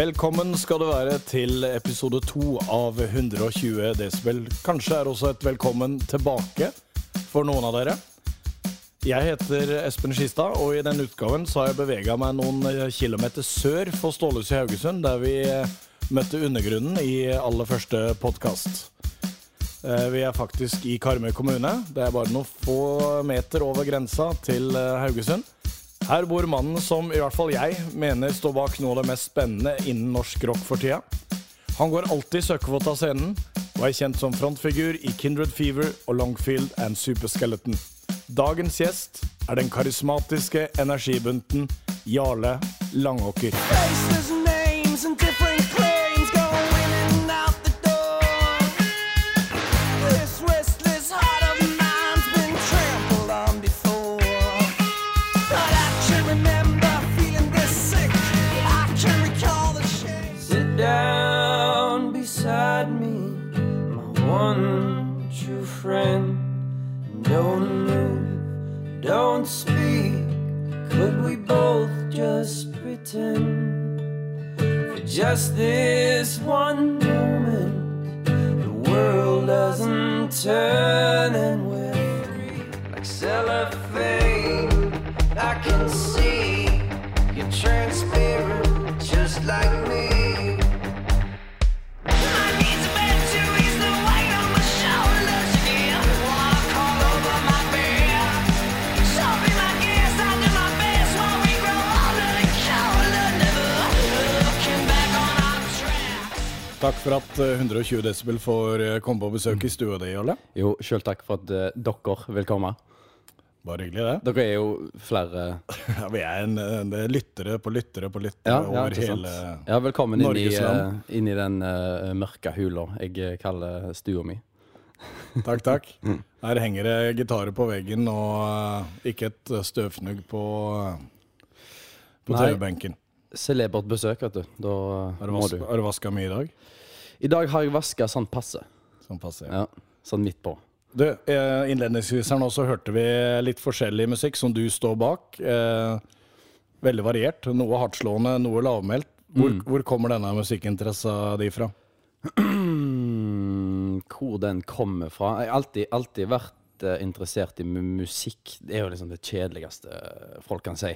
Velkommen skal du være til episode to av 120 desibel. Kanskje er også et velkommen tilbake for noen av dere. Jeg heter Espen Skistad, og i denne utgaven så har jeg bevega meg noen kilometer sør for Stålhuset i Haugesund, der vi møtte undergrunnen i aller første podkast. Vi er faktisk i Karmøy kommune. Det er bare noen få meter over grensa til Haugesund. Her bor mannen som i hvert fall jeg mener står bak noe av det mest spennende innen norsk rock for tida. Han går alltid søkkefot av scenen, og er kjent som frontfigur i Kindred Fever og Longfield and Superskeleton. Dagens gjest er den karismatiske energibunten Jarle Langåker. Faceless names and Could we both just pretend? For just this one moment, the world doesn't turn and we're free. Like cellophane, I can see you're transparent, just like Takk for at eh, 120 desibel får eh, komme på besøk i stua di, Jolle. Jo, sjøl takk for at uh, dere vil komme. Bare hyggelig, det. Dere er jo flere Ja, vi er en, en det er lyttere på lyttere på lyttere Ja, over ja, hele Ja, velkommen inn i, land. eh, inn i den uh, mørke hula jeg eh, kaller stua mi. Takk, takk. Mm. Her henger det gitarer på veggen og uh, ikke et eh, støvfnugg på, eh, på TV-benken. Celebert besøk, vet du. Da Har du må du. har du vaska mye i dag? I dag har jeg vaska sånn passe. Sånn passe, Ja, sånn midt på. Du, eh, innledningsvis her nå så hørte vi litt forskjellig musikk som du står bak. Eh, veldig variert. Noe hardtslående, noe lavmælt. Hvor, Mm. hvor kommer denne musikkinteressa di fra? Hvor den kommer fra Jeg har alltid, alltid vært eh, interessert i musikk. Det er jo liksom det kjedeligste folk kan si.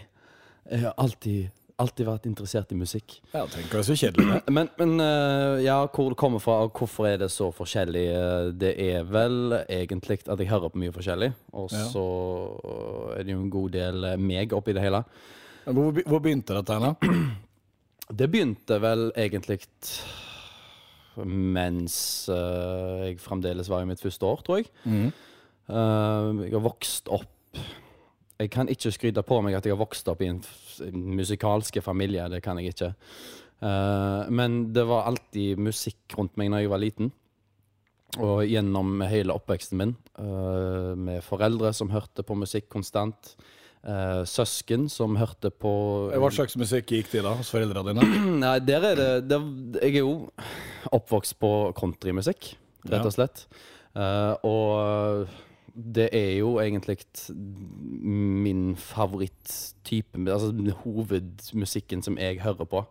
Jeg har alltid, alltid vært interessert i musikk. Ja, tenker jeg så kjedelig. Men, men eh, ja, hvor det kommer fra, og hvorfor er det så forskjellig? eh, Det er vel egentlig at jeg hører på mye forskjellig. Og så er det jo en god del eh, meg oppi det hele. Hvor, hvor begynte dette her, da? Det begynte vel egentlig mens eh, jeg fremdeles var i mitt første år, tror jeg. Mm. Eh, jeg har vokst opp Jeg kan ikke skryte på meg at jeg har vokst opp i en musikalske familie. Det kan jeg ikke. Uh, men det var alltid musikk rundt meg når jeg var liten. Og gjennom hele oppveksten min, uh, med foreldre som hørte på musikk konstant. Uh, søsken som hørte på Hva slags musikk gikk de da hos foreldrene dine? Nei, der er det, det Jeg er jo oppvokst på countrymusikk, rett og slett. Og det er jo egentlig min favoritttype Altså hovedmusikken som jeg hører på.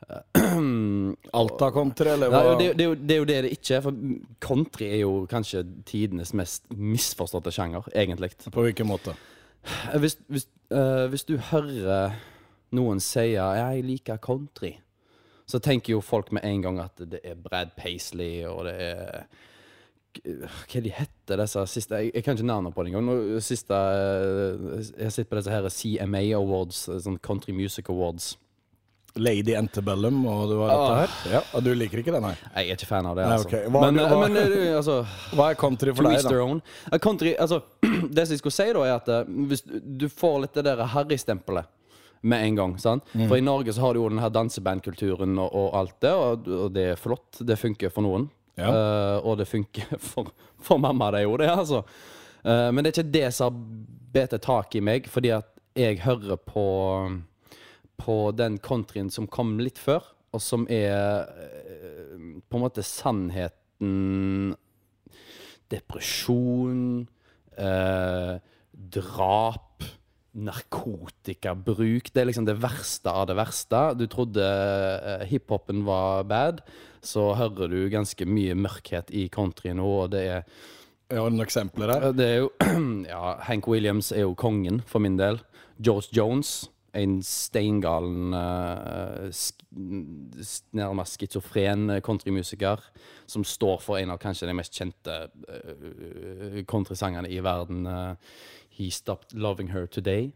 Alta-country, eller hva? Nei, det, det, det er jo det det ikke er. For country er jo kanskje tidenes mest misforståtte sjanger, egentlig. På hvilken måte? Hvis, hvis, uh, hvis du hører noen si 'jeg liker country', så tenker jo folk med en gang at det er Brad Paisley, og det er Hva de heter disse siste Jeg, jeg kan ikke navnet på det engang. Siste eh, Jeg sett på disse her CMA Awards, sånn Country Music Awards. Lady Antebellum og du har dette her? Ja, og Du liker ikke den, nei? Jeg er ikke fan av det, Nei, okay. Hva- men, hva- men eh, altså Hva er country for deg, da? Eh, Country, altså, det som jeg skulle si da, er at eh, hvis du- du får litt det der harrystempelet med en gang. sant? Mm. For i Norge så har du jo den her dansebandkulturen og, og alt det, og, og det er flott. Det funker for noen. Ja. Uh, og det funker for, for mamma, det gjorde det, altså. Uh, men det er ikke det som har bitt tak i meg, fordi at jeg hører på på den countryen som kom litt før, og som er eh, på en måte sannheten Depresjon, uh, drap, narkotikabruk. Det er liksom det verste av det verste. Du trodde uh, hiphopen var bad, så hører du ganske mye mørkhet i country nå, og det er Ja, noen eksempler der? det er jo Ja, Hank Williams er jo kongen for min del. George Jones, en steingalen uh, sk Nærmest schizofren countrymusiker som står for en av kanskje de mest kjente uh, countrysangerne i verden. eh, He Stopped Loving Her Today.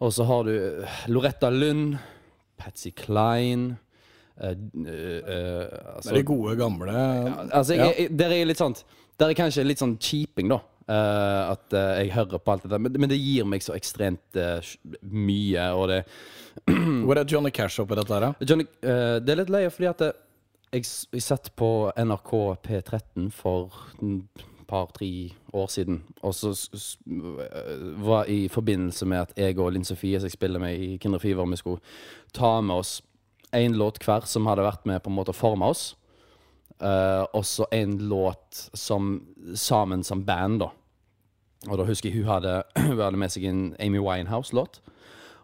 Og så har du eh, Loretta Lund, Patsy Cline eh, altså- Det er de gode, gamle Altså, jeg, jeg, der er litt sånn Der er kanskje litt sånn cheaping, da. Uh, at uh, jeg hører på alt det der. Men, men det gir meg så ekstremt uh, mye, og det Hvor er Johnny Cash oppi dette her? da? Johnny, det er litt løye, fordi at jeg, jeg satt på NRK P13 for et par-tre år siden, og så var i forbindelse med at jeg og Linn Sofie, som jeg spiller med i Kinder Fever, vi skulle ta med oss én låt hver som hadde vært med på en måte å forme oss. Uh, og så en låt som sammen som band, da. Og da husker jeg hun hadde, hun hadde med seg en Amy Winehouse-låt.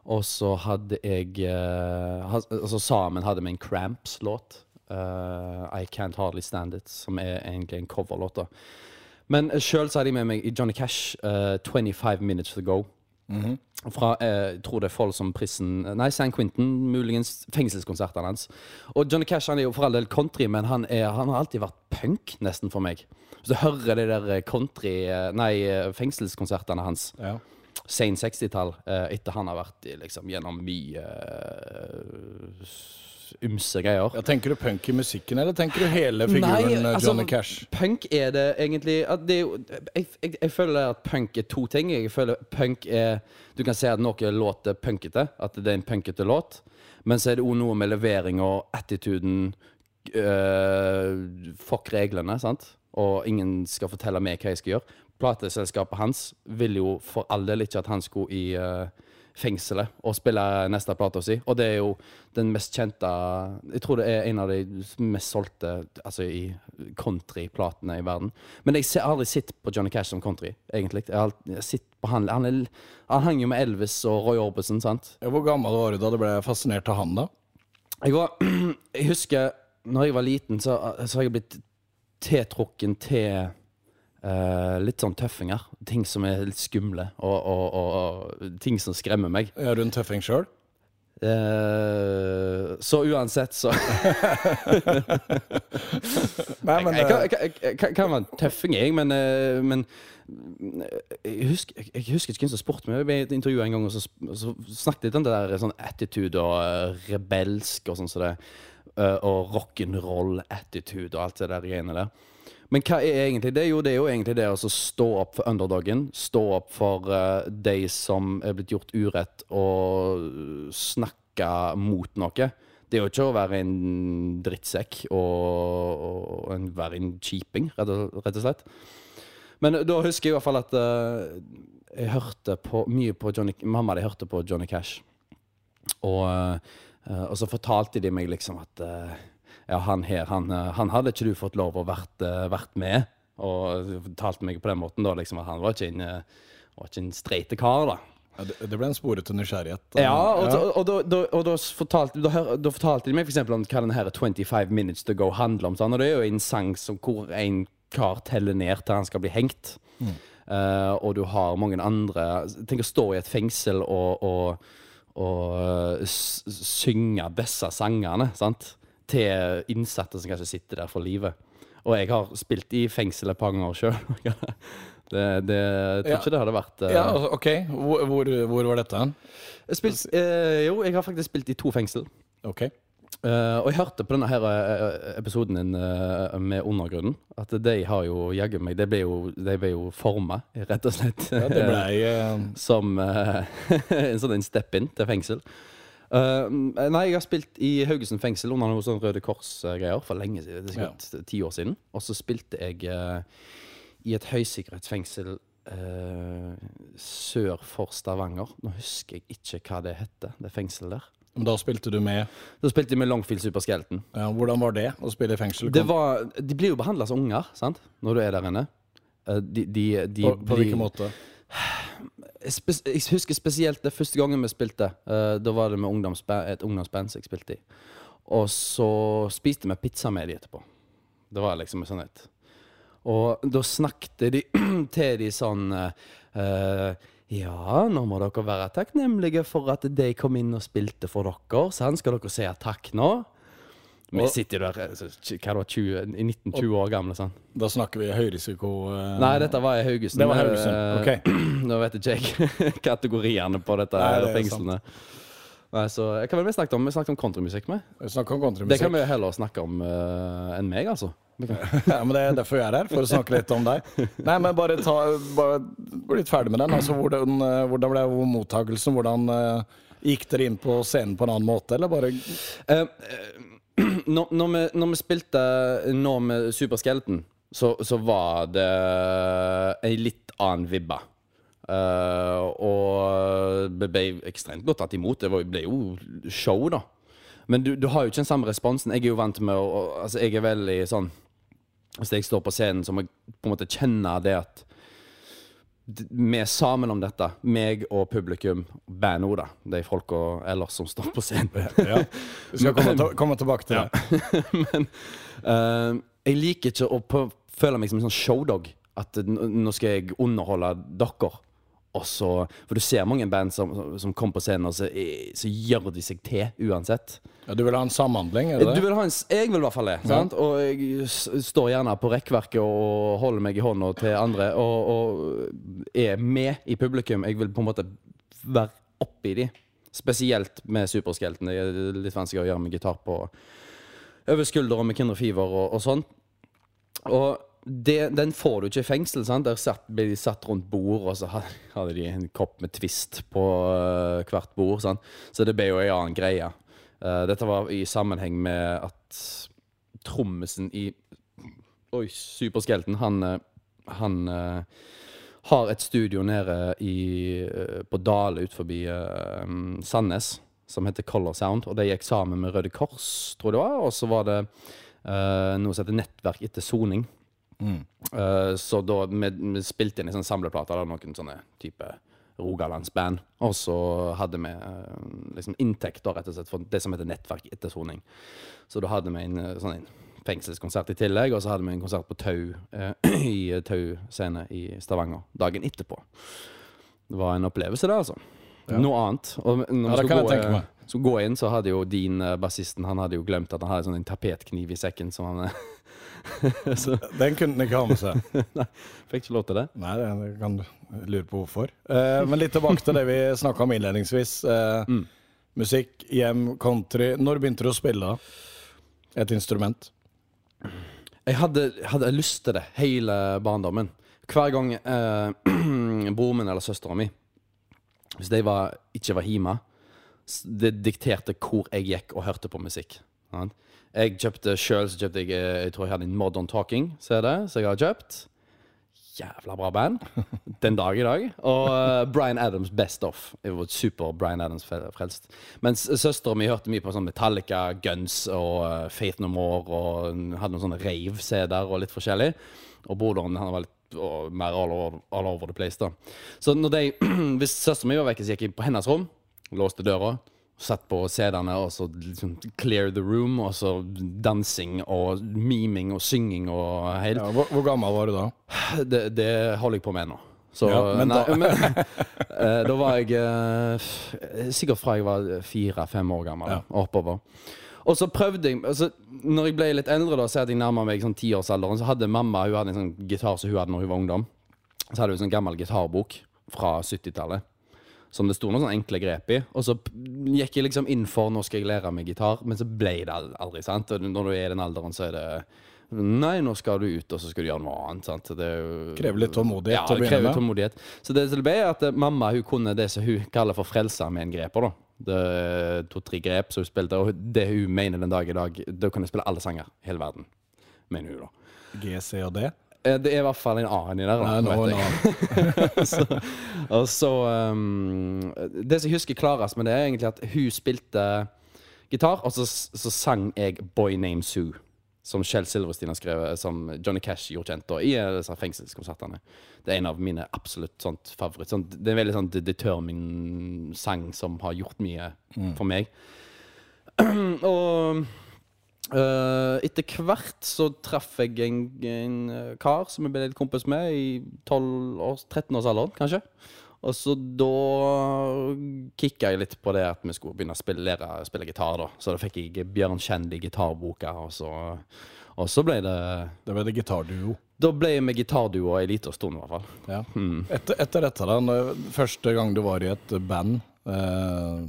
Og så hadde jeg uh, Altså sammen hadde vi en Cramps-låt. Uh, I Can't Hardly Stand It, som er egentlig en coverlåt. da. Men sjøl hadde jeg med meg Johnny Cash eh, 25 Minutes To Go. Fra eh, jeg tror det er Folsom Prison Nei, San Quentin, muligens fengselskonsertene hans. Og Johnny Cash han er jo for all del country, men han, er, han har alltid vært punk, nesten for meg. Så du hører de der country eh, Nei, eh, fengselskonsertene hans Ja. sen 60-tall, eh, etter han har vært liksom, gjennom mye eh, ymse greier. Ja, tenker du punk i musikken, eller tenker du hele figuren eh, altså, Johnny Cash? Punk er det egentlig at det er jeg, jeg, jeg føler at punk er to ting. Jeg føler punk er Du kan si at noe låter punkete, at det er en punkete låt. Men så er det òg noe med levering og attituden øh, Fuck reglene, sant? Og ingen skal fortelle meg hva jeg skal gjøre. Plateselskapet hans ville jo for all del ikke at han skulle i øh, fengselet og spille neste plata si. Og det er jo den mest kjente Jeg tror det er en av de mest solgte altså i countryplatene i verden. Men jeg har aldri sett på Johnny Cash som country, egentlig. Jeg har jeg på han, han, er, han hang jo med Elvis og Roy Orbison, sant? Hvor gammel var du da du ble fascinert av han, da? Jeg, var, jeg husker når jeg var liten, så, så har jeg blitt tiltrukken til eh, litt sånn tøffinger. Ting som er litt skumle, og, og, og, og ting som skremmer meg. Er du en tøffing sjøl? Uh, så uansett, så Nei, men Jeg kan, eh, jeg, jeg, kan- være en tøffing, jeg, men, eh, men jeg husker, jeg, jeg husker ikke hvem som spurte meg. Jeg ble intervjua en gang, og så, så snakket litt om det der sånn attitude og eh, rebelsk og sånn som det. eh, og rock'n'roll-attitude og alt det der greiene der. Men hva er egentlig det? Jo, det er jo egentlig det å stå opp for underdogen. Stå opp for uh, de som er blitt gjort urett, og snakke mot noe. Det er jo ikke å være en drittsekk og, og en, være en kjiping, rett og, slett. Men da husker jeg i hvert fall at uh, jeg hørte på, mye på Johnny Mamma de hørte på Johnny Cash. Og, uh, og så fortalte de meg liksom at ja, han her, han, eh, han hadde ikke du fått lov å vært, eh, vært med. Og talte fortalte meg på den måten da, liksom, at han var ikke en, eh, var ikke en streite kar, da. ja, det, ble en sporete nysgjerrighet. da. Ja, og, og, og, da, og da, fortalte, da, fortalte de meg eksempel om hva denne 25 Minutes To Go handler om. Sånn, og det er jo en sang som, hvor en kar teller ned til han skal bli hengt. Eh, og du har mange andre Tenk å stå i et fengsel og, og, og synge disse sangene sant? Til innsatte som kanskje sitter der for livet. Og jeg har spilt i fengsel et par ganger sjøl. det, det, jeg tror Ja. ikke det hadde vært uh, Ja, altså, ok. Hvor, hvor, hvor var dette hen? spilt, uh, Jo, jeg har faktisk spilt i to fengsel. Ok. Uh, og jeg hørte på denne her episoden din med Undergrunnen, at de har jo jaggu meg De ble jo, de ble jo forma, rett og slett. Ja, det ble, Som en sånn en step-in til fengsel. Eh, nei, jeg har spilt i Haugesund fengsel under noen sånne Røde Kors-greier for lenge siden. Det er sikkert ti år siden. Og så spilte jeg uh, i et høysikkerhetsfengsel uh, sør for Stavanger. Nå husker jeg ikke hva det heter, det fengselet der. Da spilte du med Da spilte jeg med Longfield Superskelten. Ja, Hvordan var det å spille i fengsel? Det var, de blir jo behandla som unger, sant? Når du er der inne. De, de, de, på, på hvilken måte? Jeg husker spesielt det første gangen vi spilte. Eh, da var det med ungdomsband, et ungdomsband som jeg spilte i. Og så spiste vi pizza med de etterpå. Det var liksom sånn et Og da snakket de til de sånn eh, eh, Ja, nå må dere være takknemlige for at de kom inn og spilte for dere. Sant? Skal dere si takk nå? Vi sitter jo der eh, hva var 20, i 19-20 år gamle. sånn Da snakker vi høyrisiko Uh, Nei, dette var i Haugesund. Det var Haugesund, Eh, ok. Nå vet ikke jeg kategoriene på dette Nei, det fengslene. Nei, så Hva var det vi snakket om? Vi snakket om countrymusikk med. Vi snakker om Det kan vi heller snakke om uh, enn meg, altså. Ja, men Det er derfor jeg er her, for å snakke litt om deg. Nei, men bare ta bare Bli litt ferdig med den. Altså, hvordan, hvordan ble mottakelsen? Hvordan uh, gikk dere inn på scenen på en annen måte, eller bare uh, når, når, vi, når vi spilte nå med Superskeleton, så, så var det ei litt annen vibbe. Uh, og det ble ekstremt godt tatt imot. Det ble jo show, da. Men du, du har jo ikke den samme responsen. Jeg er jo vant med å Altså, jeg er veldig sånn Hvis jeg står på scenen, så må jeg på en måte kjenne det at vi er sammen om dette. Meg og publikum, bandet da. De folka ellers som står på scenen. Ja. Vi skal komme, til, komme tilbake til det. Men uh, jeg liker ikke å føle meg som en sånn showdog. At nå skal jeg underholde dere. Og så, for du ser mange band som, som kommer på scenen, og så, så gjør de seg til uansett. Ja, du vil ha en samhandling, er det Du det? vil ha en, jeg vil i hvert fall det. Sant? Og jeg står gjerne på rekkverket og holder meg i hånda til andre. Og, og er med i publikum. Jeg vil på en måte være oppi de. Spesielt med superskelten. Det er litt vanskelig å gjøre med gitar på over skuldra med Kinder Fever og, og sånn. Og det, den får du ikke i fengsel. sant? Der satt, ble de satt rundt bord, og så hadde de en kopp med Twist på uh, hvert bord. sant? Så det ble jo en annen greie. Uh, dette var i sammenheng med at trommisen i Oi, Superskelten, han, eh, han uh, har et studio nede i, på Dale ut forbi eh, Sandnes som heter Color Sound. Og de gikk sammen med Røde Kors, tror jeg det var. Og så var det noe som heter Nettverk etter soning. Eh, så da vi, vi spilte inn i sånne samleplater, da, noen sånne type Rogalandsband. Og så hadde vi eh, liksom inntekter rett og slett for det som heter Nettverk etter soning. Så da hadde vi en eh, sånn en fengselskonsert i tillegg, og så hadde vi en konsert på Tau eh, i Tau scene i Stavanger dagen etterpå. Det var en opplevelse, det, altså. Noe annet. Og når Ja, det kan kan jeg tenke meg. skulle gå inn, så hadde jo din uh, bassisten Han hadde jo glemt at han hadde sånn en tapetkniv i sekken som han Den kunne den ikke ha med seg. Fikk ikke lov til det. Nei, det kan du lure på hvorfor. Eh, men litt tilbake til det vi snakka om innledningsvis. Eh, Musikk, hjem, country. Når begynte du å spille et instrument? Jeg hadde, hadde lyst til det hele barndommen. Hver gang eh, broren min eller søstera mi Hvis de var, ikke var hjemme, det dikterte hvor jeg gikk og hørte på musikk. sant? Jeg kjøpte sjøl jeg eh, Jeg tror jeg hadde en Modern Talking CD, som jeg har kjøpt. Jævla bra band. Den dag i dag. Og uh, Bryan Adams Best Of. Jeg var super Bryan Adams-frelst. Mens søstera mi hørte mye på sånn Metallica, Guns og uh, Faith No More og hadde noen sånne rave-CD-er og litt forskjellig. Og broderen han var litt og, mer all over, all over the place, da. Så når de, hvis søstera mi var vekke, så gikk jeg på hennes rom, låste døra. Satt på CD-ene og så liksom clear the room, og så dansing og miming og synging og helt. Ja, hvor, hvor gammel var du da? Det, det holder jeg på med nå. Så, Ja, men nei, da- men, uh, da var jeg uh, sikkert fra jeg var fire-fem år gammel Ja. og oppover. Og så prøvde jeg altså, Når jeg ble litt eldre, da, så jeg nærma meg sånn tiårsalderen, så hadde mamma hun hadde en sånn gitar som hun hadde når hun var ungdom. Så hadde hun en sånn gammel gitarbok fra 70-tallet. Som det sto noen sånne enkle grep i. Og så gikk jeg liksom inn for nå skal jeg lære meg gitar, men så ble det aldri. sant? Og når du er i den alderen, så er det Nei, nå skal du ut, og så skal du gjøre noe annet. sant? Det jo Krever litt tålmodighet ja, til å det begynne krever med. tålmodighet. Så det som ble, at eh, mamma hun kunne det som hun kaller for frelser med en greper, da. to-tre grep som hun spilte, og det hun mener den dag i dag, da kan jeg spille alle sanger i hele verden. Mener hun, da. G, C og D? Eh, Det er i hvert fall en annen i der. Nei, nå, nå. så, og så um, Det som jeg husker klarest med det, er egentlig at hun spilte gitar, og så, så sang jeg 'Boy Name Sue'. som Kjell Silverstein har skrevet, som Johnny Cash gjorde kjent da, i eh, disse fengselskonsertene. Det er en av mine absolutt sånt favoritt. Sånt, det er en veldig sånn de- determined sang som har gjort mye for meg. Og eh, etter hvert så traff jeg en, en eh, kar som jeg ble litt kompis med i 12 års, 13-årsalderen, kanskje. Og så da kicka jeg litt på det at vi skulle begynne å spille, lære spille gitar. da Så da fikk jeg Bjørn Kjendi gitarboka, og så, og så ble det Det ble det gitarduo. Da ble med gitarduo ei lita stund, i hvert fall. Ja. Etter, etter dette, da, første gang du var i et band, eh,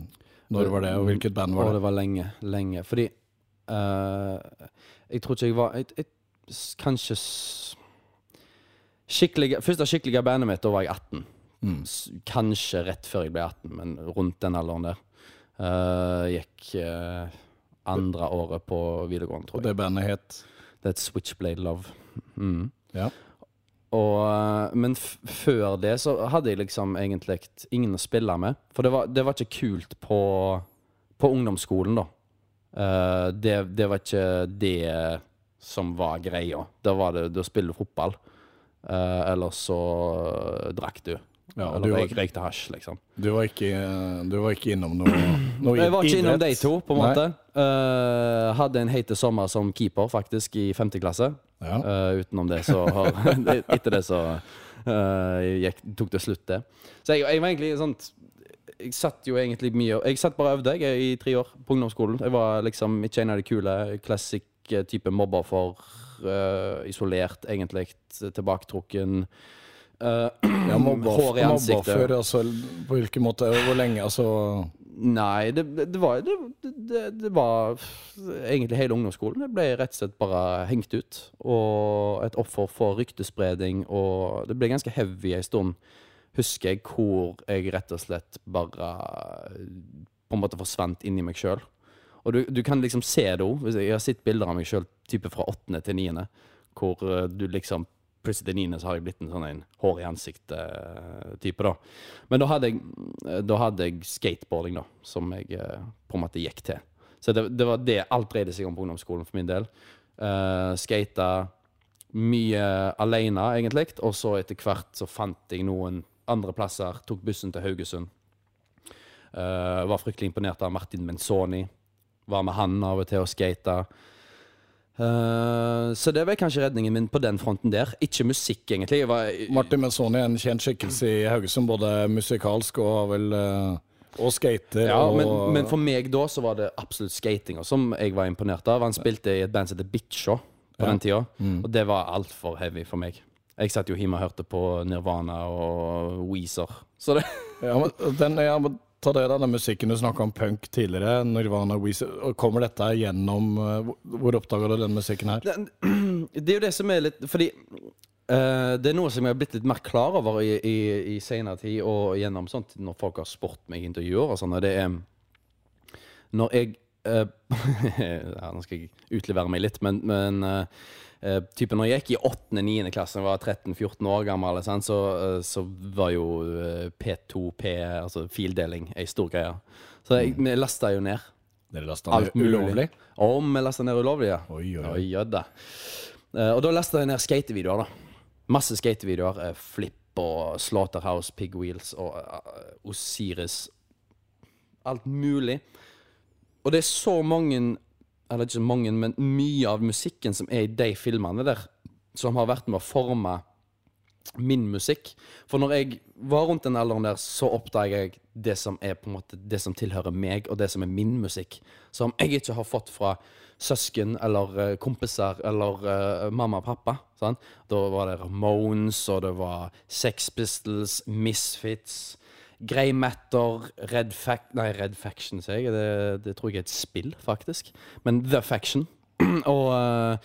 når var det, og hvilket band var det det? var lenge, lenge. Fordi eh, Jeg tror ikke jeg var jeg, jeg, Kanskje skikkelig, Første skikkelige bandet mitt, da var jeg 18. Mm. Kanskje rett før jeg ble 18, men rundt den alderen der. Uh, gikk uh, andre året på videregående, tror Og jeg. det bandet het Det er et Switchblade Love. Mm. Ja. Og, men før det så hadde jeg liksom egentlig ingen å spille med. For det var, det var ikke kult på, på ungdomsskolen, da. Eh, det, det var ikke det som var greia. Da var det da spiller du fotball. Uh, eller så drakk du. Ja, eller du var- røykte hasj, liksom. Du var ikke, du var ikke innom noe, noe Jeg var ikke innom de to, på en måte. Uh, hadde en heit sommer som keeper, faktisk, i femte klasse. Ja. Eh, utenom det, så har Etter det så eh, gikk, tok det slutt, det. Så jeg, jeg var egentlig sånn Jeg satt jo egentlig mye Jeg satt bare og øvde jeg, i tre år på ungdomsskolen. Jeg var liksom ikke en av de kule classic-type mobber for uh, isolert, egentlig tilbaketrukken. Uh, Ja, mobber, hår i ansiktet. Mobber før, altså, på hvilken måte, hvor lenge, altså Nei, det, det, det var det, det, det var egentlig hele ungdomsskolen. Jeg ble rett og slett bare hengt ut. Og et offer for ryktespredning, og det ble ganske heavy ei stund, husker jeg, hvor jeg rett og slett bare på en måte forsvant inni meg sjøl. Og du, du kan liksom se det òg. Jeg har sett bilder av meg sjøl fra åttende til niende, hvor eh, du liksom Plutselig til niende så har jeg blitt en sånn en hår i ansiktet-type, da. Men da hadde, jeg, da hadde jeg skateboarding, da, som jeg eh, på en måte gikk til. Så det, det var det alt dreide seg om på ungdomsskolen for min del. Uh, skata mye alene, egentlig. Og så etter hvert så fant jeg noen andre plasser. Tok bussen til Haugesund. Uh, var fryktelig imponert av Martin Menzoni. Var med han av og til og skata. Uh, så det var kanskje redningen min på den fronten der. Ikke musikk, egentlig. Var, Martin Menzoni er en kjent skikkelse i Haugesund, både musikalsk og vel uh, Og skater Ja, og men, men for meg da så var det absolutt skatinga som jeg var imponert av. Han spilte i et band som heter Bitcha på den tida, Mm. og det var altfor heavy for meg. Jeg satt jo hjemme og hørte på Nirvana og Weezer. Så det ja, men den, ja, men Ta det da, den musikken du snakka om punk tidligere, Nirvana, Weezer og Kommer dette gjennom eh, hvor- oppdager oppdaga du den musikken her? det, det er jo det som er litt Fordi uh, det er noe som jeg har blitt litt mer klar over i, i, i senere tid, og gjennom sånt når folk har spurt meg i intervjuer og sånn, og det er Når jeg uh, ja, Nå skal jeg utlevere meg litt, men, men eh, eh, når jeg gikk i 8.-9. klasse, var 13-14 år gammel, så, eh, så var jo eh, P2P, altså fildeling, ei stor greie. Så jeg, vi lasta jo ned Dere lasta alt ned mulig. ulovlig? Om vi lasta ned ulovlig, ja. Oi, oi, oi. Oi, jødda. Eh, og da lasta jeg ned skatevideoer, da. Masse skatevideoer. Flipp Flip og Slaughterhouse, Pigwheels og eh, Osiris. Alt mulig. Og det er så mange Eller ikke så mange, men mye av musikken som er i de filmene der, som har vært med å forme min musikk. For når jeg var rundt den alderen der, så oppdager jeg det som er på en måte det som tilhører meg, og det som er min musikk. Som jeg ikke har fått fra søsken eller eh, kompiser eller uh, mamma og pappa. Sant? Da var det Ramones, og det var Sex Pistols, Misfits. Grey Matter, Red, Fact nei, Red Faction, sier jeg. Det, det tror jeg er et spill, faktisk. Men The Faction. og uh,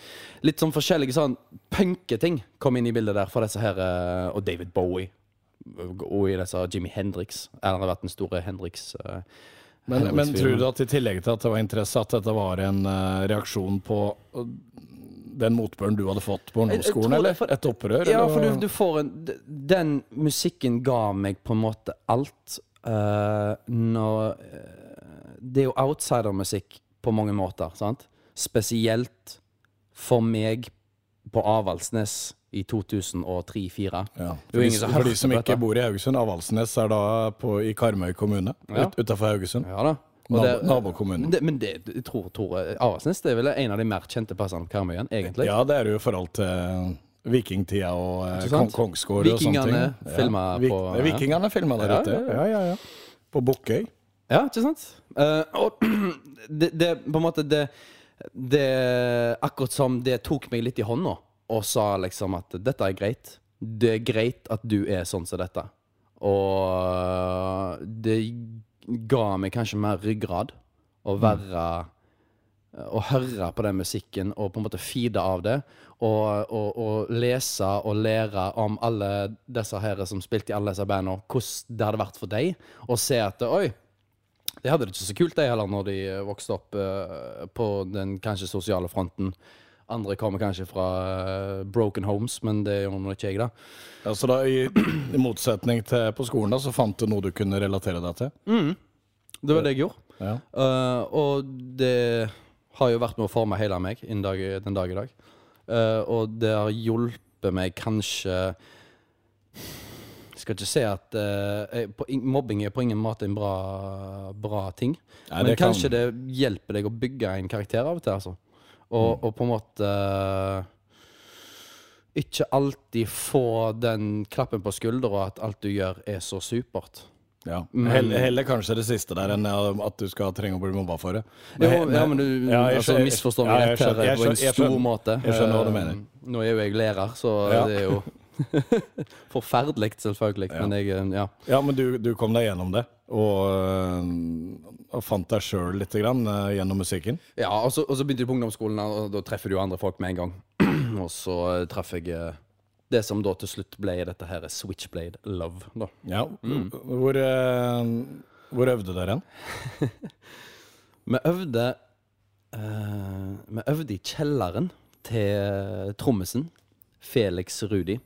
litt sånn forskjellige sånn punketing kom inn i bildet der for disse her, Uh, og David Bowie. Og i disse Jimmy Hendrix. Eller har vært den store Hendrix. Uh, Men, men tror du at i tillegg til at det var interesse, at dette var en reaksjon på den motbøren du hadde fått på ungdomsskolen, eller? Et opprør? Ja, eller? for du, du får en Den musikken ga meg på en måte alt. Uh, når eh, Det er jo outsidermusikk på mange måter, sant? Spesielt for meg på Avaldsnes i 2003-2004. Ja. For, de, som ikke bor i Haugesund, Avaldsnes er da på, i Karmøy kommune, Ja. ut, utenfor Haugesund. Ja da. Og Nabo, men det, jeg tror, Tore Aresnes det er vel en av de mer kjente plassene på Karmøyen, egentlig. Ja, det er det jo i forhold til vikingtida og eh, kong, kongsgård og sånne ting. Vik- på- er Vikingene filma der ute. ja, ja. Ja, ja, ja. På Bukkøy. Ja, ikke sant? Uh, og det, det på en måte det, det Akkurat som det tok meg litt i hånda og sa liksom at dette er greit. Det er greit at du er sånn som dette. Og det ga meg kanskje mer ryggrad å være Å høre på den musikken og på en måte feede av det. Og, og, og lese og lære om alle disse her som spilte i alle disse bandene, hvordan det hadde vært for deg. Og se at oi, de hadde det ikke så kult, de heller, når de eh, vokste opp uh, på den kanskje sosiale fronten. Andre kommer kanskje fra eh, broken homes, men det gjør nå ikke jeg, da. Ja, så da, i, I motsetning til på skolen, da, så fant du noe du kunne relatere deg til? Mm. Det var det jeg gjorde. Ja. Uh, og det har jo vært med å forme hele meg dag, den dag i dag. Uh, og det har hjulpet meg kanskje Jeg skal ikke si at uh, jeg, på, mobbing er på ingen måte en bra, bra ting. Nei, Men det kan- kanskje det hjelper deg å bygge en karakter av og til, altså. Og, Mm. og på en måte eh, ikke alltid få den klappen på skuldra at alt du gjør, er så supert. Ja. Heller, heller kanskje det siste der enn at du skal trenge å bli mobba for det. Jo, ja, men du Ja, jeg altså, misforstår meg rett her på en stor måte. jeg skjønner hva du Eh, mener. Nå er jo jeg lærer, så Ja. det er jo forferdelig, selvfølgelig. Men jeg, eh, ja. Ja, men du, du kom deg gjennom det, og, øh, og fant deg sjøl litt grann, øh, gjennom musikken. ja og, så, og så begynte jeg på ungdomsskolen, og da treffer du jo andre folk med en gang. og så eh, traff jeg eh, det som da til slutt ble dette her Switchblade Love. da. Ja. Mm. Hvor, hvor øvde dere hen? Vi øvde uh, Vi øvde i kjelleren til trommisen, Felix Rudi.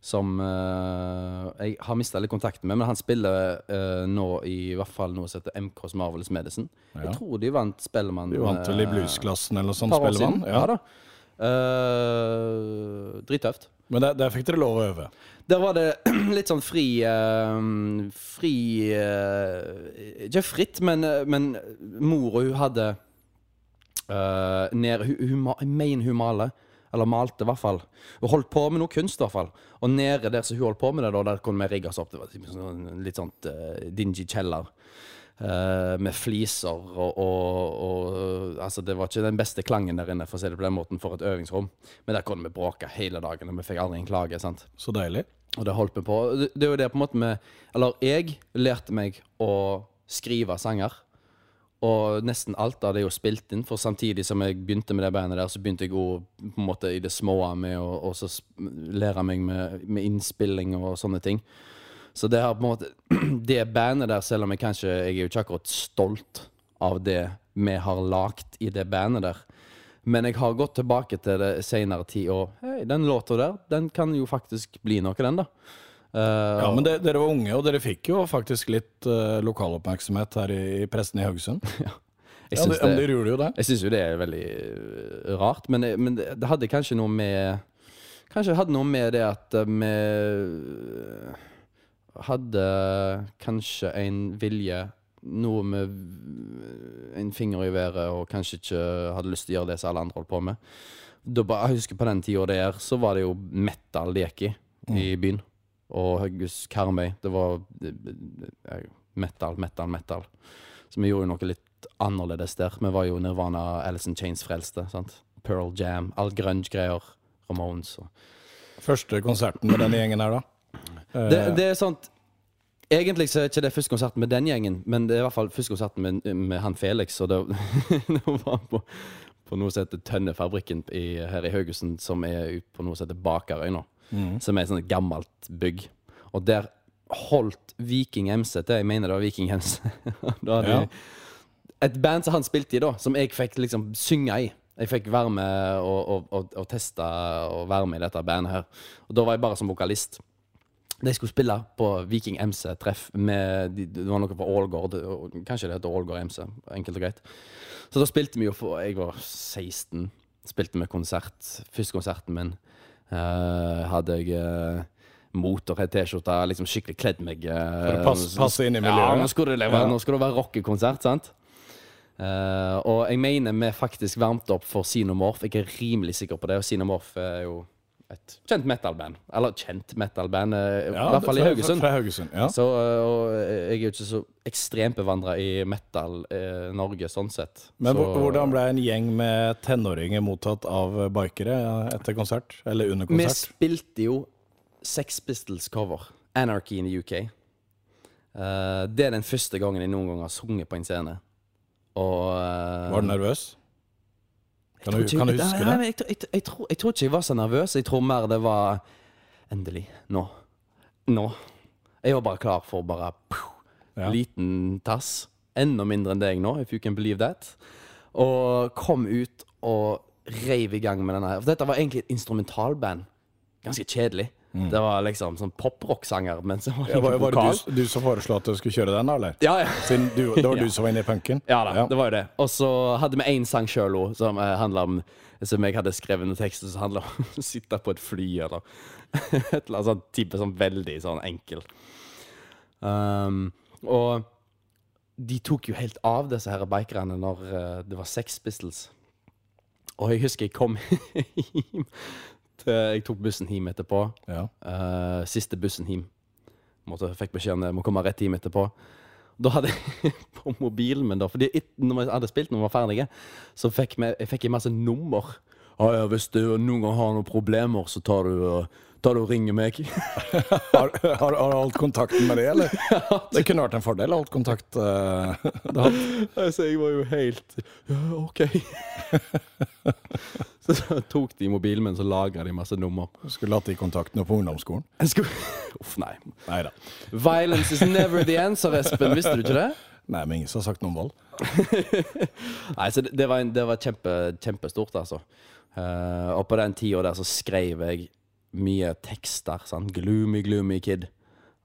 Som uh, jeg har mista litt kontakten med, men han spiller uh, nå i hvert fall noe som heter MKs Marvelous Medicine. Ja. Jeg tror de vant Spellemann De vant vel i eh, bluesklassen eller noe sånt, Spellemann? Ja. Ja. da. Uh, drittøft. Men der, der fikk dere lov å øve. Der var det litt sånn fri Fri Ikke fritt, men, men mora hun hadde nede hun, hun, hun mener hun maler. Eller malte, i hvert fall. Hun holdt på med noe kunst, i hvert fall. Og nede der som hun holdt på med det, da, der kunne vi rigge oss opp. Det var liksom sånn, litt sånn uh, dingy kjeller. Uh, med fliser og, og, og Altså, det var ikke den beste klangen der inne, for å si det på den måten, for et øvingsrom. Men der kunne vi bråke hele dagen, og vi fikk aldri en klage. sant? Så deilig. Og det holdt vi på. Det, det er jo det på en måte vi Eller jeg lærte meg å skrive sanger. Og nesten alt av det er jo spilt inn, for samtidig som jeg begynte med det bandet der, så begynte jeg å på en måte i det små med å og så lære meg med, med innspilling og sånne ting. Så det har på en måte Det bandet der, selv om jeg kanskje Jeg er jo ikke akkurat stolt av det vi har lagt i det bandet der. Men jeg har gått tilbake til det senere tid, og hei, den låta der, den kan jo faktisk bli noe, den, da. Eh, Ja, men det, Dere var unge, og dere fikk jo faktisk litt uh, lokaloppmerksomhet her i, i pressen i Haugesund. jeg Ja, syns ja, det, gjorde jo det. jeg syns jo det er veldig øh, rart, men, det- men det, det hadde kanskje noe med Kanskje det hadde noe med det at vi hadde kanskje en vilje Noe med en finger i været og kanskje ikke hadde lyst til å gjøre det som alle andre holdt på med. Da, jeg husker på den tida der, så var det jo metal det gikk i i byen. Og Haugus Karmøy. Det var øh, øh, metal, metal, metal. Så vi gjorde jo noe litt annerledes der. Vi var jo Nirvana, Alison in Chains frelste. sant? Pearl Jam, all grunge-greier. Ramones. Og. Første konserten med denne gjengen her, da. Eh, Det, det er sant. Egentlig så er ikke det første konserten med den gjengen, men det er i hvert fall første konserten med, med han Felix. Og det, det var på, på noe som heter Tønnefabrikken i, her i Haugesund, som er på noe som heter Bakerøy nå. Som er et sånt gammelt bygg. Og der holdt Viking MC til. Jeg mener det var Viking MC. da hadde Ja. et band som han spilte i, da, som jeg fikk liksom synge i. Jeg fikk være med og, og, og, og teste og være med i dette bandet her. Og da var jeg bare som vokalist. De skulle spille på Viking MC-treff med Det var noe fra Ålgård. Kanskje det heter Ålgård MC, enkelt og greit. Så da spilte vi jo for Jeg var 16. Spilte med konsert. Første konserten min eh, hadde jeg uh, Motorhead-T-skjorte, liksom skikkelig kledd meg. uh, passe- passe inn i Ja, nå skulle det, være, Ja. skulle det være rockekonsert, sant? Uh, og jeg mener vi faktisk varmte opp for Xenomorph. Jeg er rimelig sikker på det, og Xenomorph er jo et kjent metal-band. Eller kjent metal-band, eh, i hvert fall i Haugesund. Fra Haugesund, ja. Så, øh, og jeg er jo ikke så ekstremt bevandra i metal-Norge, sånn sett. Men så, hvordan ble en gjeng med tenåringer mottatt av bikere etter konsert? Eller under konsert? Vi spilte jo Sex Pistols-cover. Anarchy in the UK. Eh, det er den første gangen jeg noen gang har sunget på en scene. Og eh, Var du nervøs? Kan du, kan du huske det? Jeg, jeg, jeg, tror, jeg tror ikke jeg var så nervøs. Jeg tror mer det var Endelig. Nå. Nå. Jeg var bare klar for bare pow, Ja. Liten tass. Enda mindre enn deg nå, if you can believe that. Og kom ut og reiv i gang med denne. For dette var egentlig et instrumentalband. Ganske kjedelig. Det var liksom sånn poprock-sanger, men så var det Ja, var, var det du, du som foreslo at du skulle kjøre den, da, eller? Ja, ja. Siden du, det var Ja. du som var inne i punken? Ja da, det var jo det. Og så hadde vi én sang sjøl òg, som uh, handla om Som jeg hadde skrevet noen tekster som handla om å sitte på et fly, eller et eller annet sånt type sånn veldig sånn enkel. Um, og de tok jo helt av, disse her bikerne, når uh, det var Sex Pistols. Og jeg husker jeg kom hjem Jeg tok bussen hjem etterpå. Ja. Uh, siste bussen hjem. Måtte, fikk beskjed om det. Må komme rett hjem etterpå. Da hadde jeg på mobilen min, da Fordi når vi hadde spilt når vi var ferdige, så fikk jeg, jeg fikk jeg masse nummer. Ja, ja, hvis du noen gang har noen problemer, så tar du, uh, tar du og ringer meg. Har, har, har du holdt kontakten med det, eller? Det kunne vært en fordel å holde kontakt. Uh, da. altså, jeg var jo helt Ja, OK. Så, tok de mobilen min, så lagra de masse nummer. Skulle hatt de kontaktene på ungdomsskolen. Skulle Uff, nei. Neida. Violence is never the answer, Espen. Visste du ikke det? Nei, men ingen som har sagt noe om vold. Nei, så det, det var, en, det var kjempe, kjempestort, altså. Uh, og på den tida der så skrev jeg mye tekster. Sant? Gloomy, gloomy kid.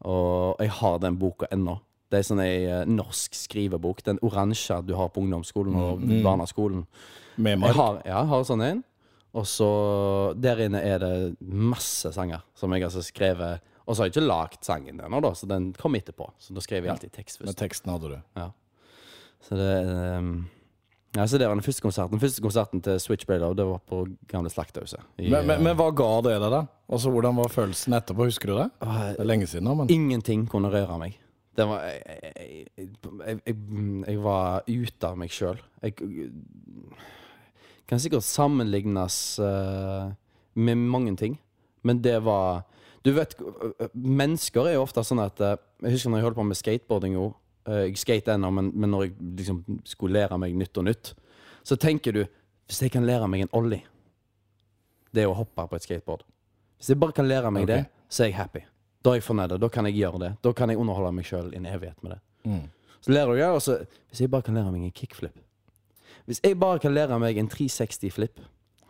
Og jeg har den boka ennå. Det er sånn ei eh, norsk skrivebok. Den oransje du har på ungdomsskolen og barneskolen. Med Jeg har, ja, jeg har sånn en. Og så Der inne er det masse sanger som jeg altså skrevet. Og så har jeg ikke lagd sangen ennå, da, så den kom etterpå. Så da skrev jeg alltid tekst først. Men teksten hadde du. Ja. Så det um ja, så det var den første konserten. Den første konserten til Switch Ray Love, det var på gamle Slakthuset. Men, men, eh, men hva ga det deg, da? Altså, Hvordan var følelsen etterpå? Husker du det? Det er lenge siden nå, men Ingenting kunne røre meg. Det var jeg, jeg, jeg, jeg var ute av meg sjøl. Jeg kan sikkert sammenlignes uh, med mange ting, men det var Du vet, mennesker er jo ofte sånn at uh, Jeg husker når jeg holdt på med skateboarding òg. eh, Jeg skater ennå, men, men når jeg liksom skulle lære meg nytt og nytt, så tenker du Hvis jeg kan lære meg en ollie Det er å hoppe på et skateboard. Hvis jeg bare kan lære meg okay. det, så er jeg happy. Da er jeg fornøyd. Da kan jeg gjøre det. Da kan jeg underholde meg sjøl i en evighet med det. Mm. Så lærer du det, og så Hvis jeg bare kan lære meg en kickflip Hvis jeg bare kan lære meg en 360-flip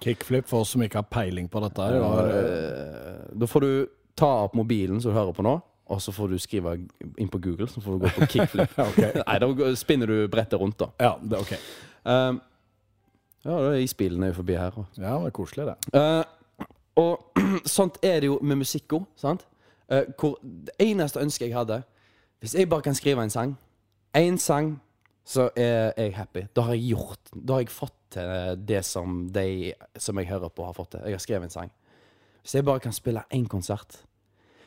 kickflip for oss som ikke har peiling på dette var- Eh, Da får du ta opp mobilen som du hører på nå, og så får du skrive inn på Google, så får du gå på kickflip. okay. Nei, da spinner du brettet rundt, da. Ja, det, ok. Um, ja, da er isbilen er jo forbi her. Også. Ja, det er koselig, det. Uh, og sånt er det jo med musikk òg, sant? Uh, hvor det eneste ønsket jeg hadde Hvis jeg bare kan skrive en sang, én sang, så er jeg happy. Da har jeg gjort Da har jeg fått til det som de som jeg hører på, har fått til. Jeg har skrevet en sang. Hvis jeg bare kan spille én konsert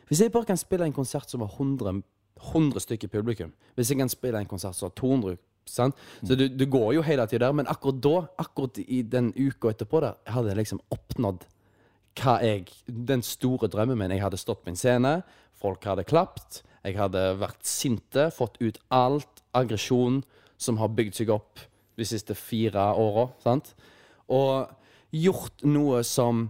Hvis jeg bare kan spille en konsert som har 100, 100 stykker publikum Hvis jeg kan spille en konsert som har 200 sant? Så du, du går jo hele tida der, men akkurat da, akkurat i den uka etterpå der, hadde jeg liksom oppnådd hva jeg Den store drømmen min. Jeg hadde stått på en scene, folk hadde klapt, jeg hadde vært sinte, fått ut alt aggresjon som har bygd seg opp de siste fire åra? Og gjort noe som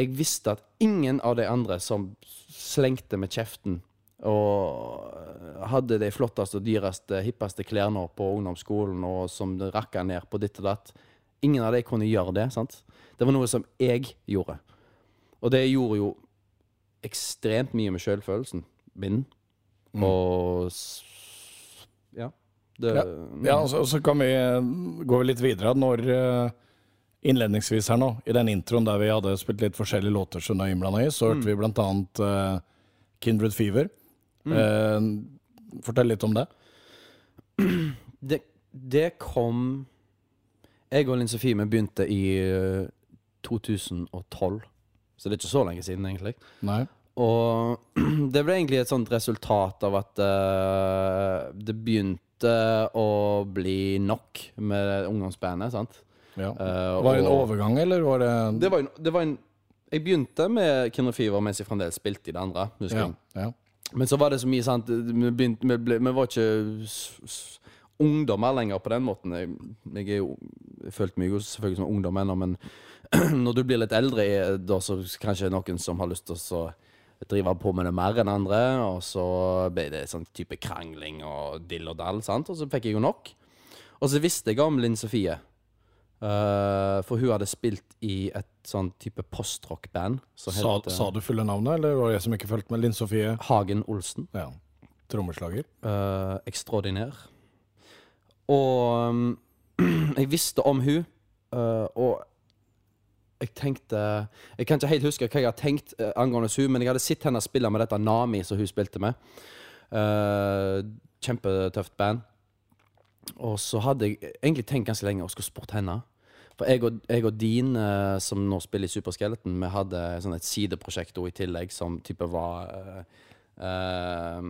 jeg visste at ingen av de andre som slengte med kjeften og hadde de flotteste, og dyreste, hippeste klærne på ungdomsskolen, og som rakka ned på ditt og datt Ingen av de kunne gjøre det. sant? Det var noe som jeg gjorde. Og det gjorde jo ekstremt mye med sjølfølelsen min. Og Ja. Det, Ja, ja og så- og så kan vi gå litt videre. Når, eh, innledningsvis her nå, i den introen der vi hadde spilt litt forskjellige låter som er innblanda i, så hørte vi blant annet eh, Kindred Fever. Eh, fortell litt om det. Det, det kom Jeg og Linn Sofie begynte i eh, 2012. Så det er ikke så lenge siden, egentlig. Nei. Og det ble egentlig et sånt resultat av at uh, det begynte å bli nok med ungdomsbandet, sant? Ja. Uh, Var det en overgang, eller var det Det var, en, det var en Jeg begynte med Kinder Fever mens jeg fremdeles spilte i det andre. husker ja, jeg. ja. Men så var det så mye sant Vi, begynte, vi, ble, vi var ikke ungdommer lenger på den måten. Jeg, jeg, jo, jeg følte meg jo selvfølgelig som ungdom ennå, men når du blir litt eldre, er- det så kanskje noen som har lyst til å så drive på med det mer enn andre, og så ble det sånn type krangling og dill og dall, sant? og så fikk jeg jo nok. Og så visste jeg om Linn Sofie, Uh, for hun hadde spilt i et sånn type postrock-band. Sa, sa du fulle navnet, eller var det jeg som ikke fulgte med? Linn Sofie? Hagen Olsen. Ja. Trommeslager? uh, ekstraordinær. Og um, jeg visste om hun uh, og jeg tenkte Jeg kan ikke helt huske hva jeg har tenkt uh, angående hun, men jeg hadde sett henne spille med dette Nami som hun spilte med. Uh, kjempetøft band. Og så hadde jeg egentlig tenkt ganske lenge og skulle spurt henne. For jeg og, jeg og Dean, uh, som nå spiller i Superskeleton, vi hadde sånn et sideprosjekt i tillegg som type var uh, eh,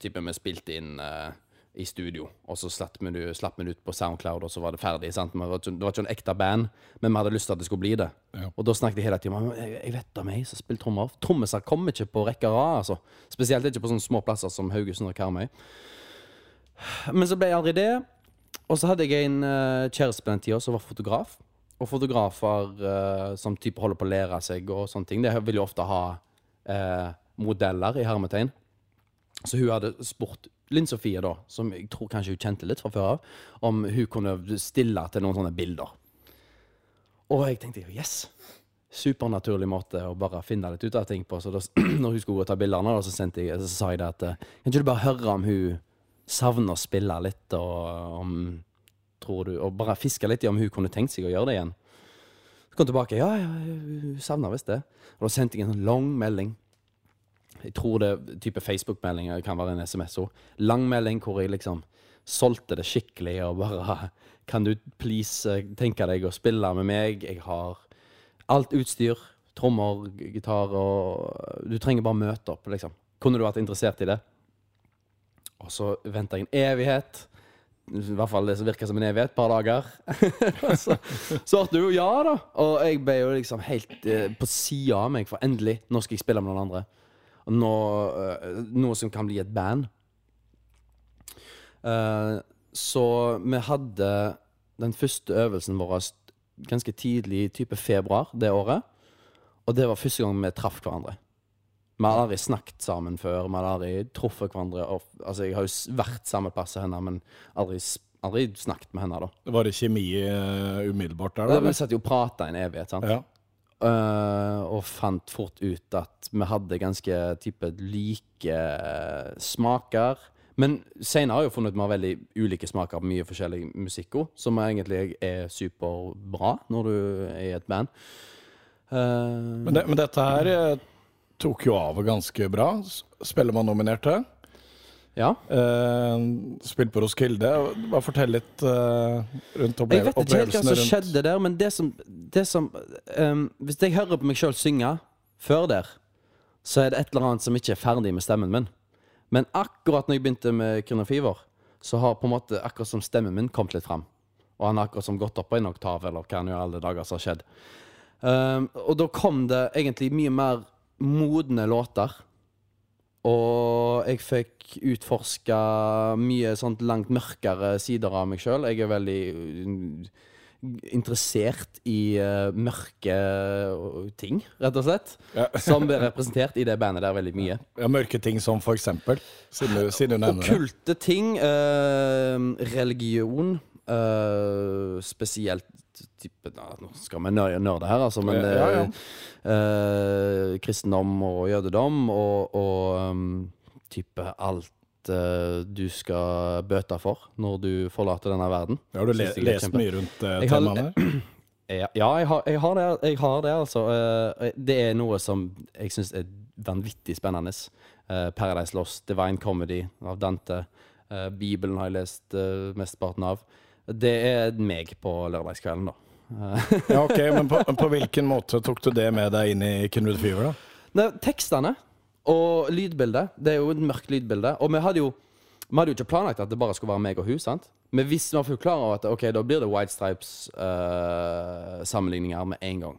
Type vi spilte inn eh, i studio, og så slapp vi, det- ut på Soundcloud, og så var det ferdig. sant? Det var ikke, det var ikke en ekte band, men vi hadde lyst til at det skulle bli det. Ja. Og da snakket jeg hele tiden om jeg, jeg vet om ei som spiller trommer. Trommiser kommer ikke på rekke og rad, altså. Spesielt ikke på sånne små plasser som Haugesund og Karmøy. Men så ble jeg aldri det. Og så hadde jeg en uh, kjæreste på den tida som var fotograf. Og fotografer uh, som type holder på å lære seg og sånne ting, det vil jo ofte ha uh, modeller i hermetegn. Så hun hadde spurt Linn Sofie, da, som jeg tror kanskje hun kjente litt fra før av, om hun kunne stille til noen sånne bilder. Og jeg tenkte yes! Supernaturlig måte å bare finne litt ut av ting på. Så da, når hun skulle gå og ta bildene, så, jeg, så sa jeg det at eh, Kan ikke du bare høre om hun savner å spille litt, og om tror du, og bare fiske litt i om hun kunne tenkt seg å gjøre det igjen. Så kom jeg tilbake. Ja, ja, hun savna visst det. Og da sendte jeg en sånn lang melding. Jeg tror det type Facebook-melding det kan være en SMS òg. Lang melding hvor jeg liksom solgte det skikkelig og bare Kan du please eh, tenke deg å spille med meg? Jeg har alt utstyr. Trommer, gitar og Du trenger bare møte opp, liksom. Kunne du vært interessert i det? Og så venta jeg en evighet. I hvert fall det som virka som en evighet. Et par dager. så svarte hun ja, da. Og jeg ble jo liksom helt eh, på sida av meg, for endelig, nå skal jeg spille med noen andre. Nå, eh, noe som kan bli et band. Eh, så vi hadde den første øvelsen vår ganske tidlig, type februar det året. Og det var første gang vi traff hverandre. Vi hadde aldri snakket sammen før. Vi hadde aldri truffet hverandre. Og, altså, jeg har jo vært samme plass som henne, men aldri, aldri snakket med henne. da Var det kjemi uh, umiddelbart der, da? Vi satt jo og prata en evighet, sant. Ja. Eh, og fant fort ut at vi hadde ganske type like eh, smaker. Men senere har jeg funnet ut at vi har veldig ulike smaker på mye forskjellig musikk som egentlig er superbra når du er i et band. Uh, Men, det, men dette her tok jo av ganske bra. S- Spellemannnominerte. Ja. Uh, spilt på Roskilde. Bare fortell litt uh, rundt Jeg vet ikke helt hva som skjedde der, men det som, det som um, Hvis jeg hører på meg sjøl synge før der, så er det et eller annet som ikke er ferdig med stemmen min. Men akkurat når jeg begynte med Kyrne Fever, så har på en måte akkurat som stemmen min kommet litt fram. Og han har akkurat som gått opp på en oktav, eller hva han gjør alle dager som har skjedd. Um, og da kom det egentlig mye mer modne låter. Og jeg fikk utforska mye sånt langt mørkere sider av meg sjøl. Jeg er veldig uh, interessert i uh, mørke uh, ting, rett og slett. Ja. Som blir representert i det bandet der veldig mye. ja, mørke ting som for eksempel, siden du, siden du nevner. Okkulte ting. Uh, religion. Uh, spesielt type ja, Nå skal vi nerde her, altså, men Ja, ja. eh, kristendom og jødedom og, og um, type alt eh, du skal bøte for når du forlater denne verden. Har du le er lest kjempe- mye rundt uh, temaene? Ja, ja jeg, har, jeg, har det, jeg har det, altså. Eh, Det er noe som jeg syns er vanvittig spennende. Paradise Lost, Divine Comedy av Dante. Bibelen har jeg lest mesteparten av. Det er meg på lørdagskvelden, da. Eh, Ja, ok, Men på, på hvilken måte tok du det med deg inn i Kindred Fever? da? Nei, tekstene og lydbildet. Det er jo et mørkt lydbilde. Og vi hadde jo Vi hadde jo ikke planlagt at det bare skulle være meg og hun. sant? Men hvis vi var klar over at ok, da blir det White Stripes-sammenligninger med en gang.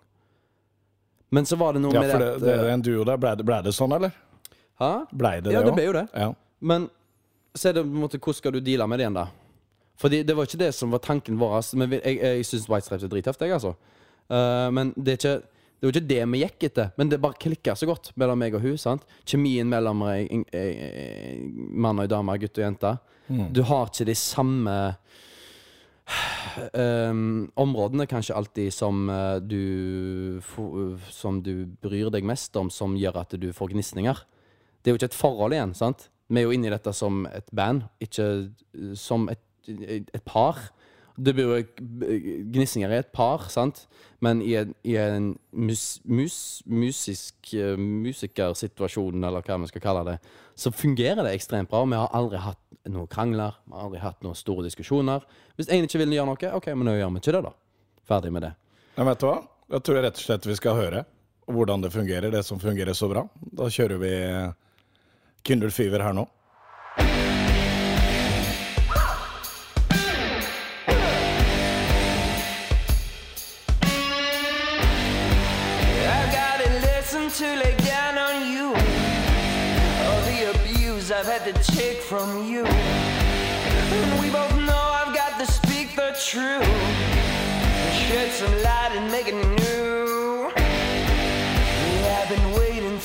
Men så var det noe Ja, med for det, at, det er en duo der. Blei det, ble det sånn, eller? Hæ? Blei det Ja, det det ble jo det. Ja. Men så er det på en måte, hvordan skal du deale med det igjen, da? Fordi det var ikke det som var tanken vår. altså. Men jeg, jeg syns White Stripes er drittøft, jeg, altså. Uh, men det er ikke det var ikke det vi gikk etter, men det bare klikka så godt mellom meg og hun. sant? Kjemien mellom mann og dame, gutt og jente. Du har ikke de samme um, områdene kanskje alltid som eh, du Som du bryr deg mest om, som gjør at du får gnisninger. Det er jo ikke et forhold igjen, sant? Vi er jo inne i dette som et band, ikke som et, et par. Det blir jo gnissinger i et par, sant? Men i en, i en mus, mus, musisk eh, musikersituasjon, eller hva vi skal kalle det, så fungerer det ekstremt bra. Vi har aldri hatt noen krangler, vi har aldri hatt noen store diskusjoner. Hvis en ikke vil gjøre noe, OK, men nå gjør vi ikke det, da. Ferdig med det. Men vet du hva? Da tror jeg rett og slett vi skal høre hvordan det fungerer, det som fungerer så bra. Da kjører vi Kindle Fever her nå.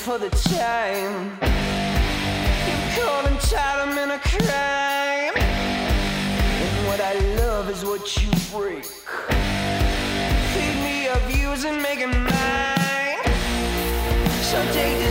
For the time. You call entitlement a crime. And what I love is what you break. Feed me your views and make it mine. So take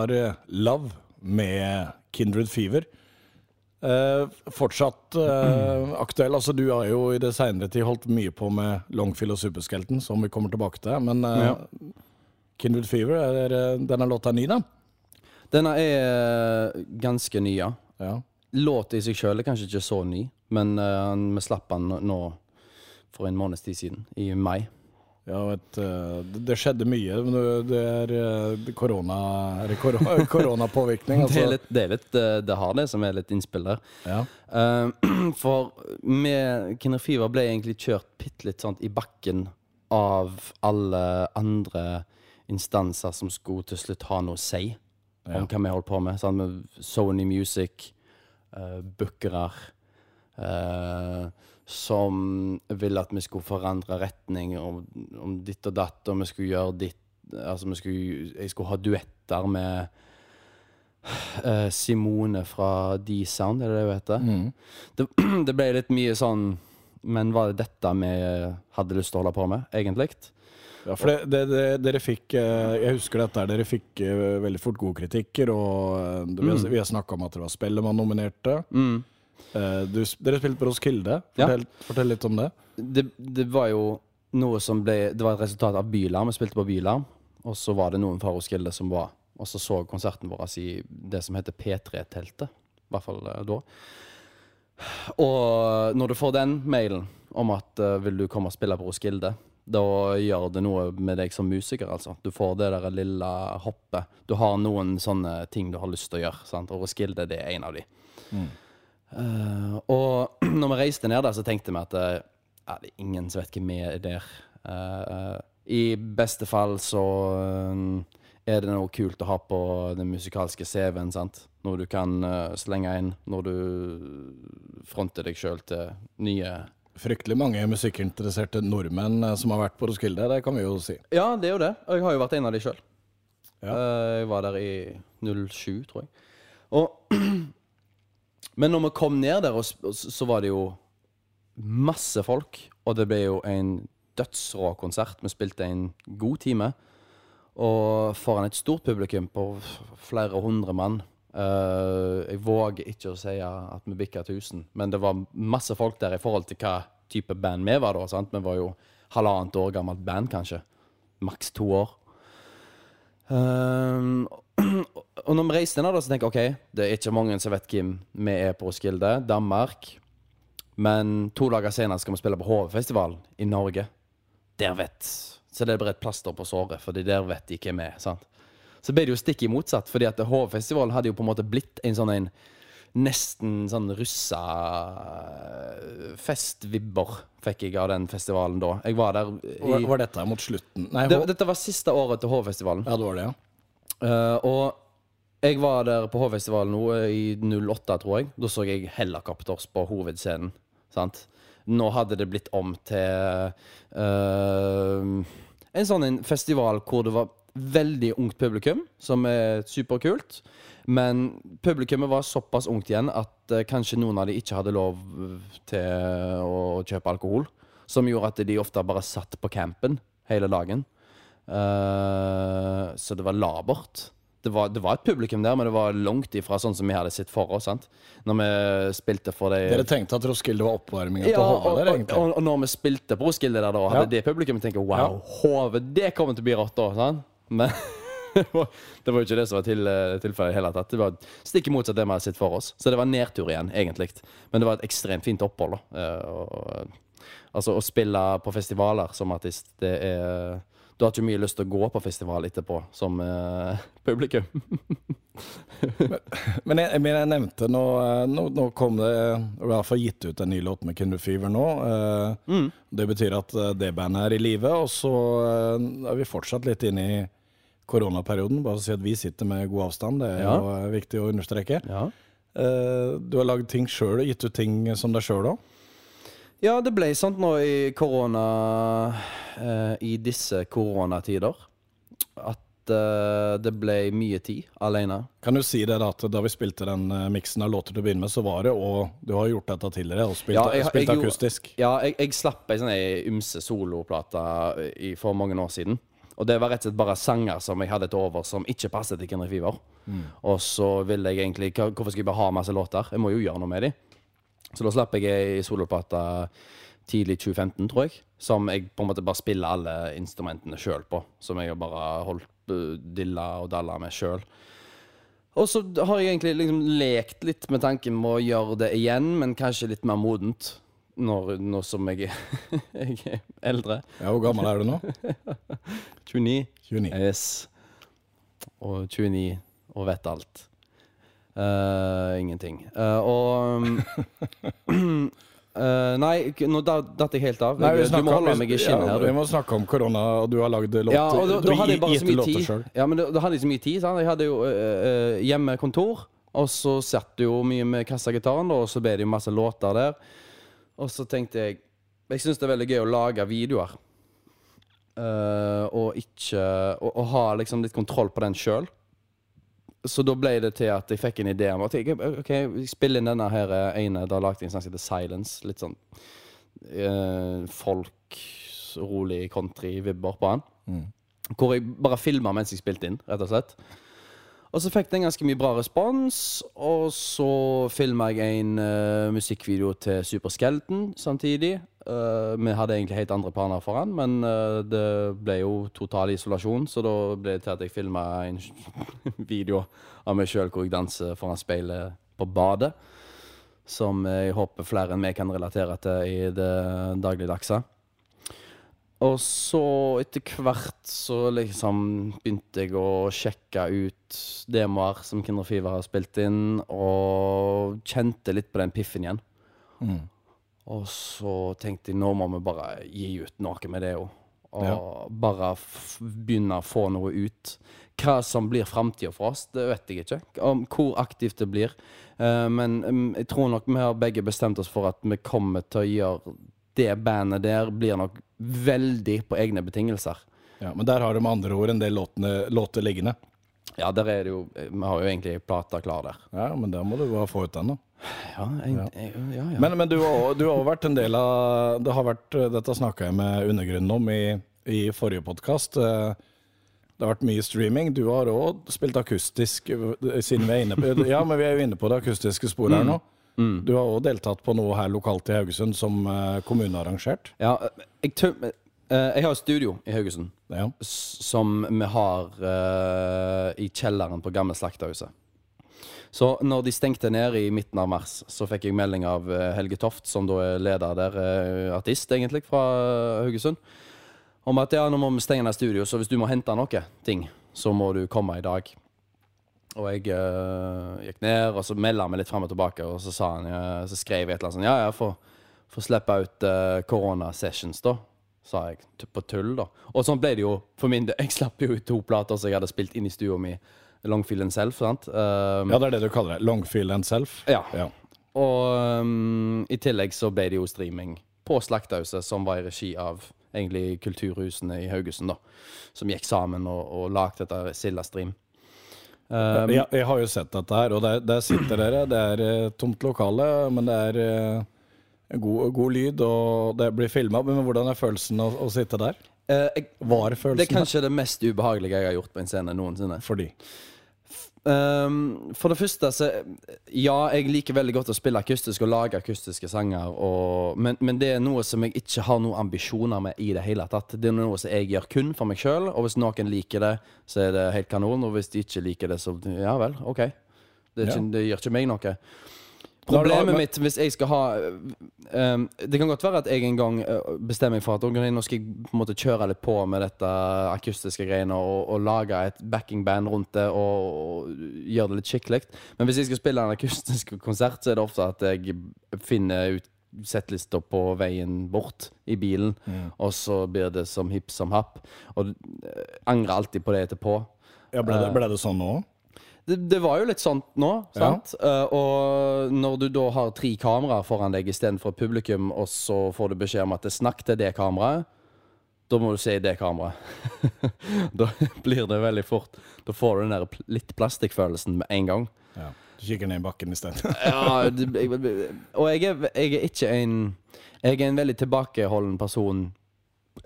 var eh, Love med Kindred Fever. Eh, fortsatt eh, aktuell. Altså, du har jo i det seinere tid holdt mye på med Longfield og Superskelton, som vi kommer tilbake til. Men eh, Ja. Kindred Fever, er, eh, denne låta ny, da? Denne er ganske ny, ja. Ja. Låta i seg sjøl er kanskje ikke så ny, men uh, vi slapp den nå for en måneds tid siden, i mai. Ja, vet, eh, det, det skjedde mye. men Det, er koronapåvirkning. korona, korona, altså. Det, er litt, det, er litt, eh, det har det som er litt innspill der. Ja. Eh, for med Kinner Fever ble egentlig kjørt bitte litt sånn i bakken av alle andre instanser som skulle til slutt ha noe å si om hva vi holdt på med. Sånn Med Sony Music, uh, bookere eh, som ville at vi skulle forandre retning om, om ditt og datt, og vi skulle gjøre ditt Altså, vi skulle, jeg skulle ha duetter med uh, Simone fra D-Sound, er det det hun heter? Det, det ble litt mye sånn Men var det dette vi hadde lyst til å holde på med, egentlig? Ja, for det, det, det, dere fikk eh, Jeg husker dette, her, dere fikk eh, veldig fort gode kritikker, og vi har, har snakka om at det var Spellemann-nominerte. Eh, du, dere spilte på Roskilde. Ja. Fortell, fortell litt om det. det, det var jo noe som ble Det var et resultat av Bylarm. Vi spilte på Bylarm. Og så var det noen fra Roskilde som var Og så så konserten vår i det som heter P3-teltet. I hvert fall eh, da. Og når du får den mailen om at uh, vil du komme og spille på Roskilde, da gjør det noe med deg som musiker, altså. Du får det der lille hoppet. Du har noen sånne ting du har lyst til å gjøre, sant? og Roskilde det er en av de. Eh, og når vi reiste ned der, så tenkte vi at eh, ja, det er ingen som vet hvem vi er der. Uh, I beste fall så er det noe kult å ha på den musikalske CV-en, sant. Noe du kan uh, slenge inn når du fronter deg sjøl til nye Fryktelig mange musikkinteresserte nordmenn som har vært på Roskilde, det kan vi jo si. Ja, det er jo det. Og jeg har jo vært en av de sjøl. Ja. Jeg var der i 07, tror jeg. Og Men når vi kom ned der, så var det jo masse folk. Og det ble jo en dødsrå konsert. Vi spilte en god time. Og foran et stort publikum på flere hundre mann. Eh, jeg våger ikke å si at vi bikka 1000, men det var masse folk der i forhold til hva type band vi var da. sant? Vi var jo halvannet år gammelt band, kanskje. Maks to år. Ehm, og når vi reiste ned, da, så tenker jeg OK, det er ikke mange som vet hvem vi er på Roskilde. Danmark. Men to dager senere skal vi spille på HV-festivalen i Norge. Der vet Så det er bare et plaster på såret, Fordi der vet de hvem vi er. sant? Så ble det jo stikk i motsatt, fordi at HV-festivalen hadde jo på en måte blitt en sånn en Nesten sånn russa festvibber fikk jeg av den festivalen da. Jeg var der i var dette mot slutten? Nei, det, Dette var siste året til HV-festivalen. ja, det var det, ja. Uh, og jeg var der på H-festivalen nå eh, i 08, tror jeg. Da så jeg Hellacopters på hovedscenen. Sant? Nå hadde det blitt om til uh, en sånn en festival hvor det var veldig ungt publikum, som er superkult. Men publikummet var såpass ungt igjen at uh, kanskje noen av de ikke hadde lov til å kjøpe alkohol. Som gjorde at de ofte bare satt på campen hele dagen. Uh, så det var labert. Det var, det var et publikum der, men det var langt ifra sånn som vi hadde sett for oss. sant? Når vi spilte for det Dere tenkte at Roskilde var oppvarminga ja, til Hove? Der, og, egentlig? og, og når vi spilte på Roskilde der da, hadde Ja. det publikummet tenkt wow, Hove, det kommer til å bli rått da. sant? Men det var jo ikke det som var til, tilfellet i hele tatt. Det var stikk motsatt det vi hadde sett for oss. Så det var nedtur igjen, egentlig. Men det var et ekstremt fint opphold. da. Eh, og, altså, å spille på festivaler som artist, det er Du har ikke mye lyst til å gå på festival etterpå som eh, publikum. Men jeg, men jeg nevnte nå, eh, nå, nå kom det i hvert fall gitt ut en ny låt med Kindle Fever nå. eh, Mm. Det betyr at eh, det bandet er i live, og så eh, er vi fortsatt litt inne i koronaperioden. Bare å si at vi sitter med god avstand, det er Ja. jo viktig å understreke. Ja. Eh, Du har lagd ting sjøl, gitt ut ting som deg sjøl òg. Ja, det ble sånn nå i korona eh, I disse koronatider at eh, det ble mye tid alene. Kan du si det da, at da vi spilte den eh, miksen av låter til å begynne med, så var det og Du har gjort dette tidligere og spilt, Ja, jeg- spilt jeg gjorde- akustisk. Ja, jeg, jeg slapp ei sånn ei ymse soloplate for mange år siden. Og det var rett og slett bare sanger som jeg hadde til over som ikke passet til Kendrick Fever. Og så ville jeg egentlig Hvorfor skal jeg bare ha masse låter? Jeg må jo gjøre noe med dem. Så da slapp jeg ei soloplate tidlig 2015, tror jeg. Som jeg på en måte bare spiller alle instrumentene sjøl på. Som jeg har bare holdt uh, dilla og dalla med sjøl. Og så har jeg egentlig liksom lekt litt med tanken med å gjøre det igjen, men kanskje litt mer modent. når, nå som jeg, jeg er eldre. Ja, Hvor gammel er du nå? 29. 29. Yes. Og 29 og vet alt. Eh, ingenting. Uh, og um, eh, Nei, nå da- datt jeg helt av. Nei, du må om- holde meg i skinnet ja, her. Vi må snakke om korona, og du har lagd låter. Ja, og da, du da hadde jeg bare så mye tid. Ja, men da, da hadde jeg så mye tid. Sant? Jeg hadde jo uh, hjemmekontor, og så satt jo mye med kassagitaren, og så ble det jo masse låter der. Og så tenkte jeg Jeg syns det er veldig gøy å lage videoer. Uh, og ikke Å og ha liksom litt kontroll på den sjøl. Så da ble det til at jeg fikk en idé om at jeg, okay, jeg spiller inn denne her eh, ene. Da lagde jeg en sang som heter Silence. Litt sånn eh, folk, rolig country-vibber på den. Hvor jeg bare filma mens jeg spilte inn, rett og slett. Og så fikk den ganske mye bra respons, og så filma jeg en uh, musikkvideo til Super Skeleton samtidig. Eh, vi hadde egentlig helt andre planer for han, men uh, det ble jo total isolasjon, så da ble det til at jeg filma en video av meg sjøl hvor jeg danser foran speilet på badet. Som jeg håper flere enn meg kan relatere til i det dagligdagse. Og så etter hvert så liksom begynte jeg å sjekke ut demoer som Kinder Fever har spilt inn, og kjente litt på den piffen igjen. Og så tenkte jeg nå må vi bare gi ut noe med det òg. Og Ja. bare begynne å få noe ut. Hva som blir framtida for oss, det vet jeg ikke. Om hvor aktivt det blir. Uh, men um, jeg tror nok vi har begge bestemt oss for at vi kommer til å gjøre det bandet der blir nok veldig på egne betingelser. Ja, men der har du med andre ord en del låtene, låter liggende. Ja, der er det jo Vi har jo egentlig plata klar der. Ja, men der må du bare få ut den, da. Ja, jeg, jeg, ja, ja. Men, men du har du har vært en del av det har vært, Dette snakka jeg med Undergrunnen om i, i forrige podkast. Det har vært mye streaming. Du har òg spilt akustisk, eh, siden vi er inne på Ja, men vi er jo inne på det akustiske sporet her nå. Du har òg deltatt på noe her lokalt i Haugesund som kommunen har arrangert. ja jeg, tøm, eh, jeg har et studio i Haugesund Ja. som vi har uh, i kjelleren på gamle slakterhuset. Så når de stengte ned i midten av mars, så fikk jeg melding av eh, Helge Toft, som da er leder der, eh, artist egentlig, fra eh, Haugesund, om at ja, nå må vi stenge ned studio, så hvis du må hente noe ting, så må du komme i dag. Og jeg uh, gikk ned, og så han meg litt frem og tilbake, og så, sa han, uh, så skrev jeg et eller annet sånn Ja, ja, få få slippe ut korona-sessions, da. Sa jeg på tull, da. Og sånn ble det jo for min del. Jeg slapp jo ut to plater som jeg hadde spilt inn i stua mi. Longfield and Self, sant. Um, ja, det er det du kaller det. Longfield and self. Ja. Ja. Og um, i tillegg så ble det jo streaming på Slakterhuset, som var i regi av egentlig kulturhusene i Haugesund, da. Som gikk sammen og, og lagde dette Silla-stream. Um, jeg, jeg har jo sett dette her, og der, der sitter dere. Det er eh, tomt lokale, men det er eh, god, god lyd, og det blir filma. Men hvordan er følelsen å, å sitte der? eh, jeg, Var det er kanskje det mest ubehagelige jeg har gjort på en scene noensinne. Fordi Um, for det første, så Ja, jeg liker veldig godt å spille akustisk og lage akustiske sanger, og, men, men det er noe som jeg ikke har noen ambisjoner med i det hele tatt. Det er noe som jeg gjør kun for meg sjøl, og hvis noen liker det, så er det helt kanon, og hvis de ikke liker det, så ja vel, OK. Det, er Ja. det gjør ikke meg noe. Problemet mitt hvis jeg skal ha um, Det kan godt være at jeg en gang uh, bestemmer meg for at okay, nå skal jeg på en måte kjøre litt på med dette akustiske greiene og, og lage et backingband rundt det og, og gjøre det litt skikkelig. Men hvis jeg skal spille en akustisk konsert, så er det ofte at jeg finner ut settlista på veien bort i bilen, og så blir det som hipp som happ. Og uh, angrer alltid på det etterpå. ja, ble, det, ble det sånn nå? Det, det var jo litt sånn nå, sant? Eh, og når du da har tre kameraer foran deg istedenfor publikum, og så får du beskjed om at det snakk til det kameraet, da må du se i det kameraet. da blir det veldig fort Da får du den der litt plastikkfølelsen med en gang. Ja. Du kikker ned i bakken isteden. Ja, og jeg er, jeg er ikke en Jeg er en veldig tilbakeholden person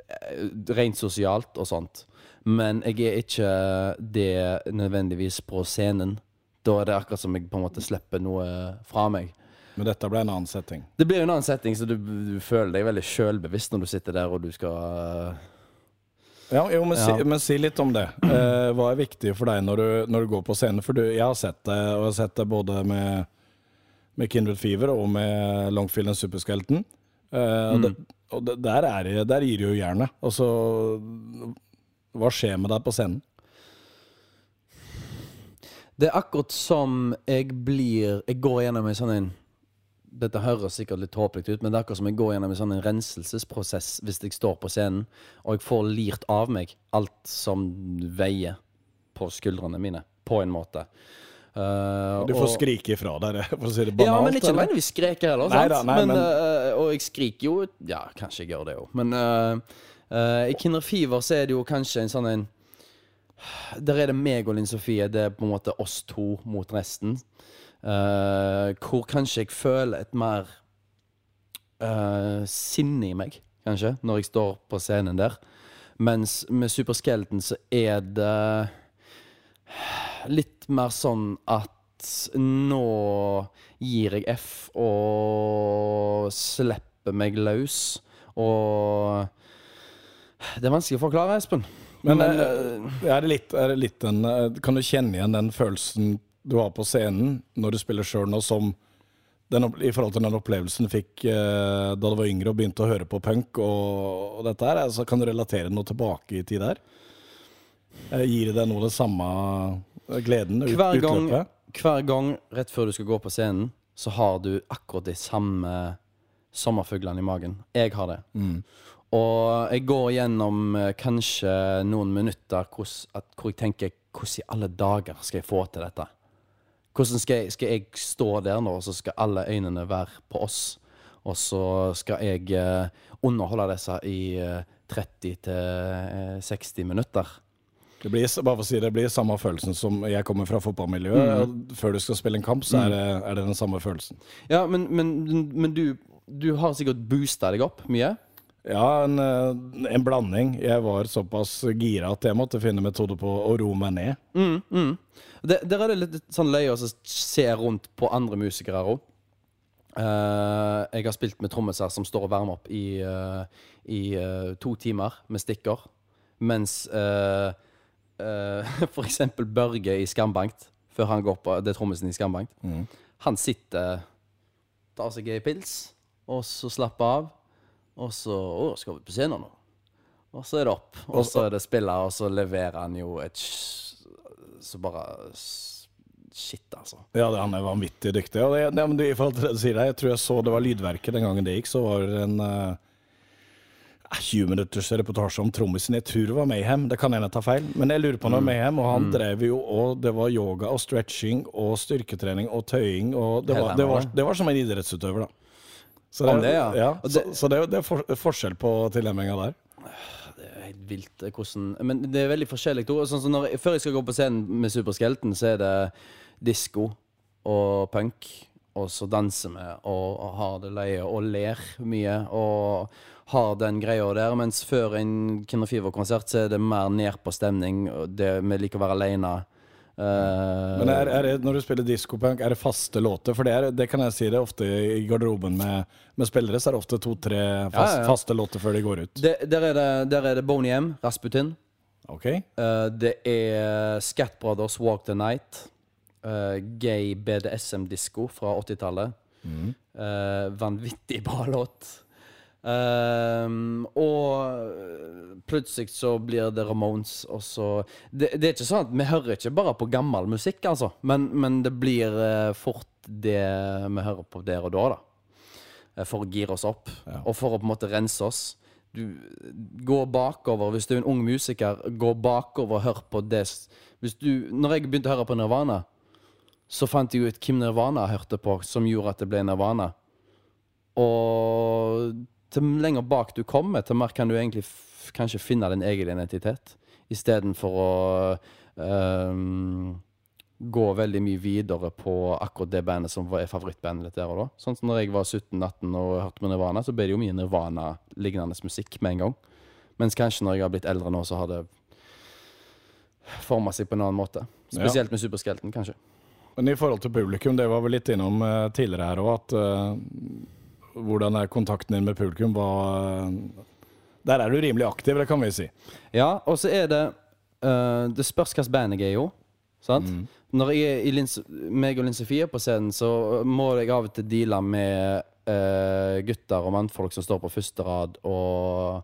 eh, rent sosialt og sånt. Men jeg er ikke det nødvendigvis på scenen. Da er det akkurat som jeg på en måte slipper noe fra meg. Men dette ble en annen setting. Det blir en annen setting, så du, du føler deg veldig sjølbevisst når du sitter der og du skal Ja, jo, men, Ja. Si, men si litt om det. Eh, hva er viktig for deg når du, når du går på scenen? For du, jeg har sett det, og jeg har sett det både med, med Kindred Fever og med Longfield Superskelten. Eh, mm. og det, og det, der, er, der gir det jo jernet. Altså, hva skjer med deg på scenen? Det er akkurat som jeg blir Jeg går gjennom en sånn en Dette høres sikkert litt håpløst ut, men det er akkurat som jeg går gjennom en sånn en renselsesprosess hvis jeg står på scenen, og jeg får lirt av meg alt som veier på skuldrene mine, på en måte. Uh, Du får og- skrike ifra deg, for å si det banalt. ja, men ikke nødvendigvis skreke heller. Nei da, nei, men, men- uh, og jeg skriker jo Ja, kanskje jeg gjør det òg. Men eh, eh, i Kinder Fever så er det jo kanskje en sånn en Der er det meg og Linn Sofie. Det er på en måte oss to mot resten. Uh, hvor kanskje jeg føler et mer uh, sinne i meg, kanskje, når jeg står på scenen der. Mens med Superskeleton så er det litt mer sånn at nå gir jeg F og slipper meg løs. Og Det er vanskelig å forklare, Espen. Men Men er det litt, er det litt den, eh, kan du kjenne igjen den følelsen du har på scenen når du spiller sjøl nå, som den, i forhold til den opplevelsen du fikk eh, da du var yngre og begynte å høre på punk og, og dette her? Altså, kan du relatere noe tilbake i tid der? Eh, gir det deg noe av det samme eh, gleden? Ut, hver gang, utløpet? hver gang rett før du skal gå på scenen, så har du akkurat de samme sommerfuglene i magen. Jeg har det. Og jeg går gjennom eh, kanskje noen minutter hvor, at, hvor jeg tenker Hvordan i alle dager skal jeg få til dette? Hvordan skal jeg, skal jeg stå der nå, og så skal alle øynene være på oss? Og så skal jeg eh, underholde disse i eh, 30-60 minutter. Det blir, bare for å si det, det blir samme følelsen som jeg kommer fra fotballmiljøet. Mm. Før du skal spille en kamp, så er det, er det den samme følelsen. Ja, men, men, men du, du har sikkert boosta deg opp mye? Ja, en, eh, en blanding. Jeg var såpass gira at jeg måtte finne metoder på å roe meg ned. Det, der er det litt sånn løye å se rundt på andre musikere òg. jeg har spilt med trommiser som står og varmer opp i, uh, i uh, to timer med stikker. Mens eh, eh, for eksempel Børge i Skambankt, før han går på Det er trommisen i Skambankt. Han sitter, tar seg ei pils, og så slapper av. Og så Å, skal vi på scenen nå? Og så er det opp. Og så er det spiller, og så leverer han jo et Så bare Shit, altså. Ja, han er vanvittig dyktig. Og det, det, det, I forhold til det du sier der, jeg tror jeg så det var Lydverket den gangen det gikk, så var det en uh, 20 minutters reportasje om trommisen. Jeg tror det var Mayhem, det kan hende jeg tar feil, men jeg lurer på noe Mayhem. Og han drev jo og Det var yoga og stretching og styrketrening og tøying, og det var, det var, det var som en idrettsutøver, da. Så det, det, ja. Ja, så, det- så det, det er for, forskjell på tilnærminga der. Det er helt vilt eh, hvordan Men det er veldig forskjellig. Sånn så når, før jeg skal gå på scenen med Superskelten, så er det disko og punk. Og så danser vi og, og har det løye og ler mye og har den greia der. Mens før en Kinder Fever-konsert så er det mer ned på stemning. Det, vi liker å være aleine. Men er, er det, når du spiller diskopunk, er det faste låter? For det, er, det kan jeg si det ofte i garderoben med, med spillere, så er det ofte to-tre fast, Ja, ja, faste låter før de går ut. det, der, er det, der er det Boney M, Rasputin. Okay. Uh, det er Scat Brothers Walk the Night. Uh, gay BDSM-disko fra 80-tallet. Eh, vanvittig bra låt. Ehm, og plutselig så blir det Ramones, og så det, det er ikke sånn at vi hører ikke bare på gammel musikk, altså. Men, men det blir uh, fort det vi hører på der og da, da. Eh, For å gire oss opp, og for å på en måte rense oss. Du går bakover, hvis du er en ung musiker, gå bakover og hør på det Hvis du, når jeg begynte å høre på Nirvana, så fant jeg ut hvem Nirvana hørte på, som gjorde at det ble Nirvana. Og til lenger bak du kommer, til mer kan du egentlig kanskje finne din egen identitet. Istedenfor å um, gå veldig mye videre på akkurat det bandet som var er favorittbandet ditt der og da. Sånn som når jeg var 17-18 og hørte på Nirvana, så ble det jo mye Nirvana-lignende musikk med en gang. Mens kanskje når jeg har blitt eldre nå, så har det forma seg på en annen måte. Spesielt med Superskelten, kanskje. Men i forhold til publikum, det var vi litt innom uh, tidligere her òg, at eh, hvordan er kontakten din med publikum? Hva, der er du rimelig aktiv, det kan vi si. Ja, og så er det uh, Det spørs hvilket band jeg er i òg. Sant? Når jeg i Lins, meg og Linn Sofie på scenen, så må jeg av og til deale med uh, gutter og mannfolk som står på første rad og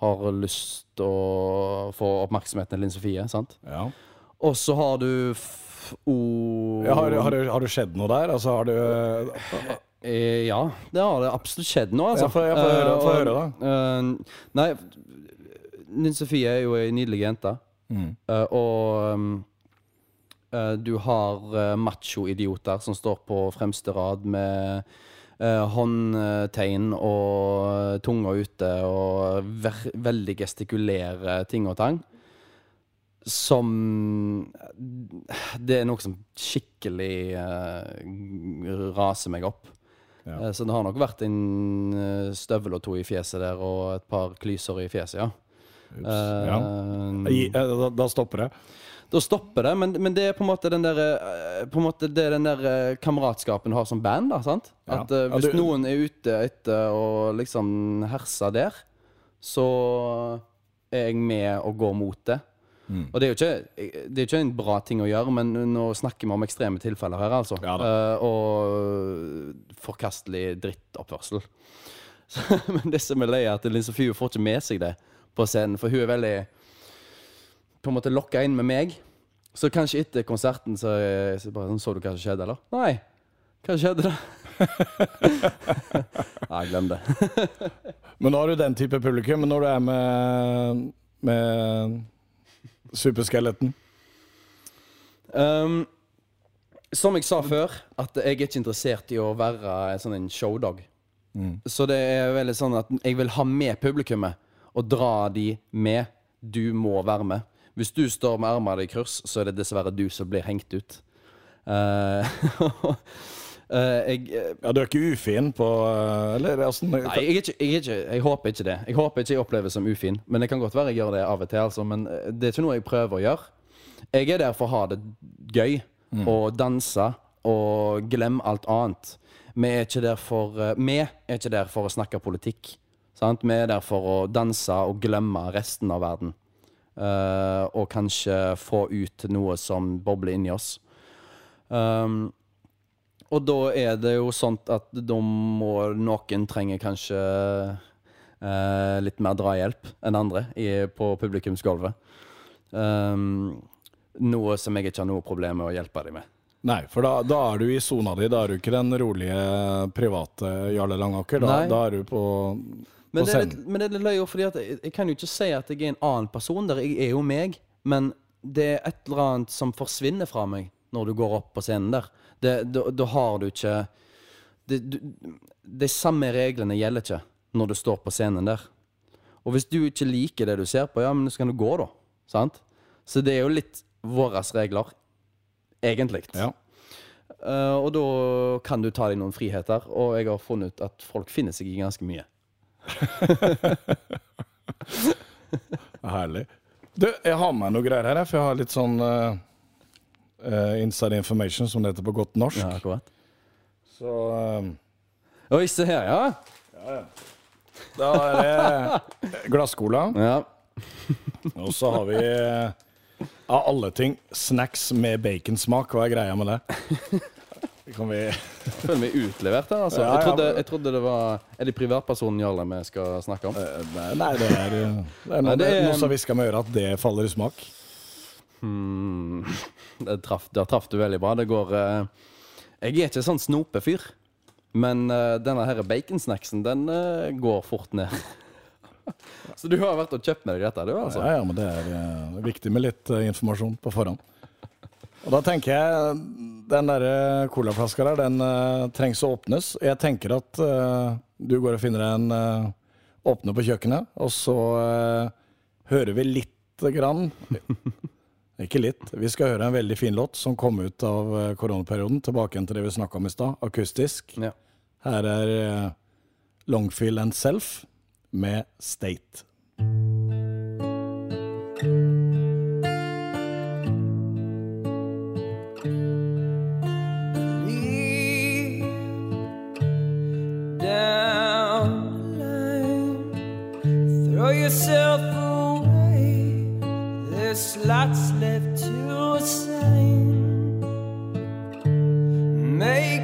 har lyst til å få oppmerksomheten til Linn Sofie. sant? Ja. Og så har du f o... Ja, har, har, har det skjedd noe der? Altså, har du ja, det har det absolutt skjedd nå, altså. Ja, få- høre- Eh, og- høre, eh, nei, Linn Sofie er jo ei nydelig jente. Mm. Eh, og um, eh, du har uh, macho-idioter som står på fremste rad med eh, håndtegn og tunga ute og veldig gestikulere ting og tang. Som Det er noe som skikkelig uh, raser meg opp. Ja. Eh, Så det har nok vært en eh, støvel og to i fjeset der, og et par klyser i fjeset, ja. ja. Uh, I, da, da stopper det. da stopper det, men, men det er på en måte den der måte det er den der kameratskapen du har som band, da, sant? At Ja, hvis du- noen er ute etter å liksom herse der, så er jeg med og går mot det. Mm. Og det er jo ikke, det er ikke en bra ting å gjøre, men nå snakker vi om ekstreme tilfeller her, altså. Ja. Eh, og forkastelig drittoppførsel. Så, men det som er løye, er at Linn Sofie får ikke med seg det på scenen, for hun er veldig på en måte lokka inn med meg. Så kanskje etter konserten så, så bare sånn, Så du hva som skjedde, eller? Nei. Hva skjedde, da? Nei, glem det. Men nå har du den type publikum. Men når du er med, med Superskeleton Um, som jeg sa før, at jeg er ikke interessert i å være en sånn en showdog. Så det er veldig sånn at jeg vil ha med publikummet og dra de med. Du må være med. Hvis du står med armene i kryss, så er det dessverre du som blir hengt ut. Eh, jeg, Ja, du er ikke ufin på eh, Eller åssen Nei, jeg, ikke, jeg, ikke, jeg håper ikke det. Jeg håper ikke jeg oppleves som ufin. Men det kan godt være jeg gjør det av og til. Altså. Men eh, det er ikke noe jeg prøver å gjøre. Jeg er der for å ha det gøy og danse og glemme alt annet. Vi er ikke der for, eh, vi er ikke der for å snakke politikk. Sant? Vi er der for å danse og glemme resten av verden. Uh, og kanskje få ut noe som bobler inni oss. Um, og da er det jo sånn at de må noen trenger kanskje eh, litt mer drahjelp enn andre i, på publikumsgulvet. Um, noe som jeg ikke har noe problem med å hjelpe dem med. Nei, for da, da er du i sona di. Da er du ikke den rolige, private Jarle Langaker. Da, da er du på, Men på det, er litt, men det er litt løye, fordi jeg, jeg kan jo ikke si at jeg er en annen person der. Jeg er jo meg, men det er et eller annet som forsvinner fra meg når du går opp på scenen der. Det- Da har du ikke det, du, De samme reglene gjelder ikke når du står på scenen der. Og hvis du ikke liker det du ser på, ja, men så kan du gå, da. Sant? Så det er jo litt våre regler, egentlig. Ja. Uh, og da kan du ta deg noen friheter, og jeg har funnet ut at folk finner seg i ganske mye. Herlig. Du, jeg har med noe greier her, for jeg har litt sånn eh, eh, inside information, som det heter på godt norsk. Ja, akkurat. Så um, Oi, se her, ja. da er det glasscola, ja. og så har vi eh, av alle ting snacks med baconsmak. Hva er greia med det? Kan vi Jeg føler meg utlevert her, altså. Ja, Jeg, trodde, jeg trodde det var Er det privatpersonen Jarle vi skal snakke om? Nei, det er, det er noe, Nei, det er- noe som hvisker med øret at det faller i smak. Hmm. Der traff du veldig bra. Det går eh, Jeg er ikke sånn snopefyr. Men eh, denne her baconsnacksen, den eh, går fort ned. Så du har vært og kjøpt med deg dette, du, altså? Ja, ja, men det er eh, viktig med litt eh, informasjon på forhånd. Og da tenker jeg den der eh, colaflaska der, den eh, trengs å åpnes. Jeg tenker at eh, du går og finner en uh, åpner på kjøkkenet, og så eh, hører vi lite grann Ikke litt. Vi skal høre en veldig fin låt som kom ut av eh, koronaperioden. Tilbake igjen til det vi snakka om i stad, akustisk. Ja. Her er eh, Longfield and Self med State. Down the line. Throw yourself away. There's slots left to assign. Make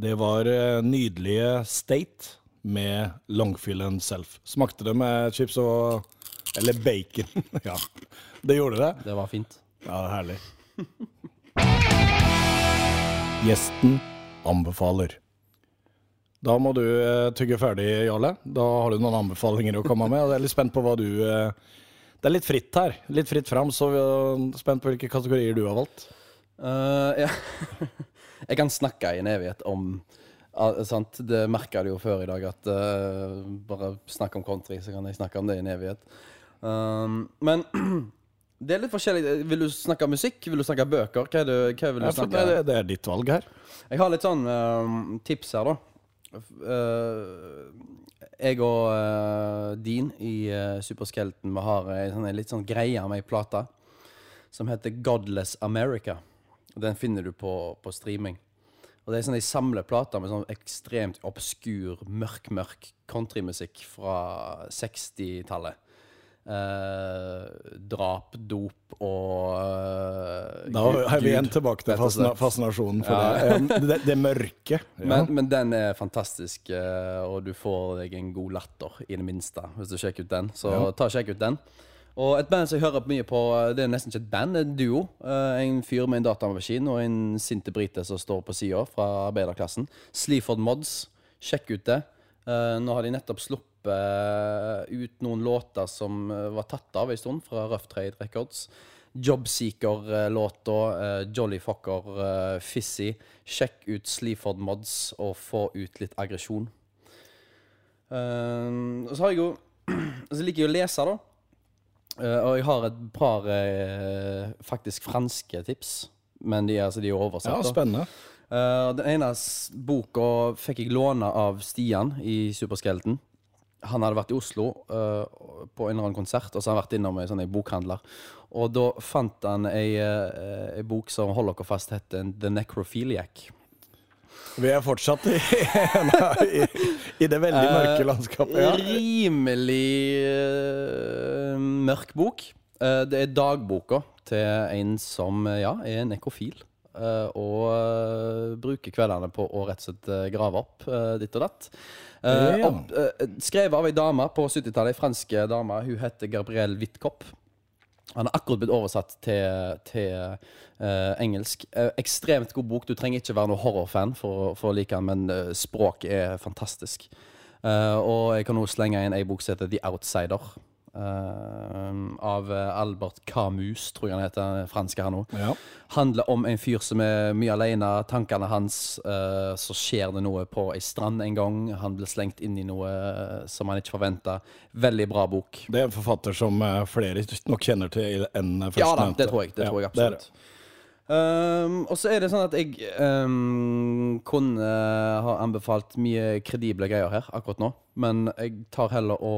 Det var eh, nydelige State med Longfillen Self. Smakte det med chips og Eller bacon. ja, det gjorde det. Det var fint. Ja, herlig. Gjesten anbefaler. Da må du eh, tygge ferdig, Jarle. Da har du noen anbefalinger å komme med. Og jeg er litt spent på hva du eh, Det er litt fritt her. Litt fritt fram, så vi er spent på hvilke kategorier du har valgt. Uh, ja. jeg kan snakke i en evighet om sant? Det merka du jo før i dag, at uh, bare snakk om country, så kan jeg snakke om det i en evighet. Um, men det er litt forskjellig. Vil du snakke musikk? Vil du snakke bøker? Hva, det, hva vil du Ja, snakke det, det er ditt valg her. Jeg har litt sånn uh, tips her, da. Eh, jeg og uh, Dean i uh, Superskelten vi har ei sånn, litt sånn greie med ei plate som heter Godless America. Den finner du på, på streaming. Og det er sånn De samler plater med sånn ekstremt obskur, mørk, mørk countrymusikk fra 60-tallet. Eh, drap, dop og eh, Da har vi igjen tilbake til fascina fascinasjonen for Ja. det. Det. Det mørke. Ja. Men, men den er fantastisk, eh, og du får deg en god latter, i det minste, hvis du sjekker ut den. Så Ja. ta og sjekk ut den. Og et band som jeg hører mye på, eh, det er nesten ikke et band, det er en duo. Eh, En fyr med en datamaskin og en sinte brite som står på sida fra arbeiderklassen. Sleaford Mods. Sjekk ut det. Eh, Nå har de nettopp sluppet ut noen låter som var tatt av en stund, fra Rough Trade Records. Jobseeker-låta, Jolly Fucker, Fizzy. Sjekk ut Sleaford Mods og få ut litt aggresjon. Og så har jeg jo Så liker jeg å lese, da. Eh, og jeg har et par eh, faktisk franske tips, men de, altså, de er oversatt. Ja, spennende. Uh, den ene boka fikk jeg låne av Stian i Superskelten. Han hadde vært i Oslo uh, på en eller annen konsert, og så hadde han vært innom sånn en bokhandler. Og da fant han ei, uh, bok som holder dere fast heter The Necrophiliac. Vi er fortsatt i, i, i det veldig mørke landskapet. Ja. Rimelig uh, mørk bok. Uh, det er dagboka til en som eh, ja, er nekrofil. Uh, og eh, bruker kveldene på å rett og slett eh, grave opp eh, ditt og datt. Eh, Ja. eh, skrevet av ei dame på 70-tallet, ei fransk dame. Hun heter Gabrielle Wittkopp. Han har akkurat blitt oversatt til, til uh, engelsk. Uh, ekstremt god bok. Du trenger ikke være noen horrorfan for, for å like den, men uh, språk er fantastisk. Og jeg kan også slenge inn ei bok som heter The Outsider. Eh, av eh, Albert Camus, tror jeg han heter. er Fransk her nå. Ja. Handler om en fyr som er mye alene. Tankene hans uh, Så skjer det noe på ei strand en gang. Han blir slengt inn i noe eh, som han ikke forventa. Veldig bra bok. Det er en forfatter som flere nok kjenner til enn førstnevnte. Ja da, det tror jeg. Det tror jeg absolutt. Ja, det. Ehm, og så er det sånn at jeg um, kunne ha anbefalt mye kredible greier her akkurat nå. Men jeg tar heller å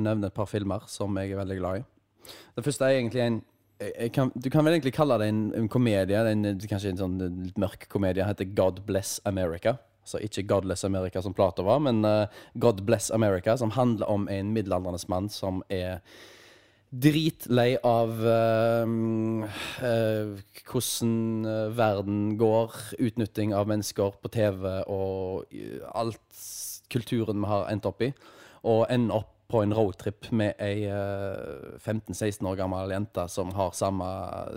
nevne et par filmer som jeg er veldig glad i. Det første er egentlig en kan, Du kan vel egentlig kalle det en, en komedie. En, kanskje en sånn litt mørk komedie. Den heter God Bless America. Altså ikke Godless America som Plato var, men uh, God Bless America, som handler om en middelaldrende mann som er dritlei av uh, uh, hvordan eh, verden går, utnytting av mennesker på TV og alt kulturen vi har endt opp i, og ender opp på en roadtrip med ei uh, 15-16 år gammel jente som har samme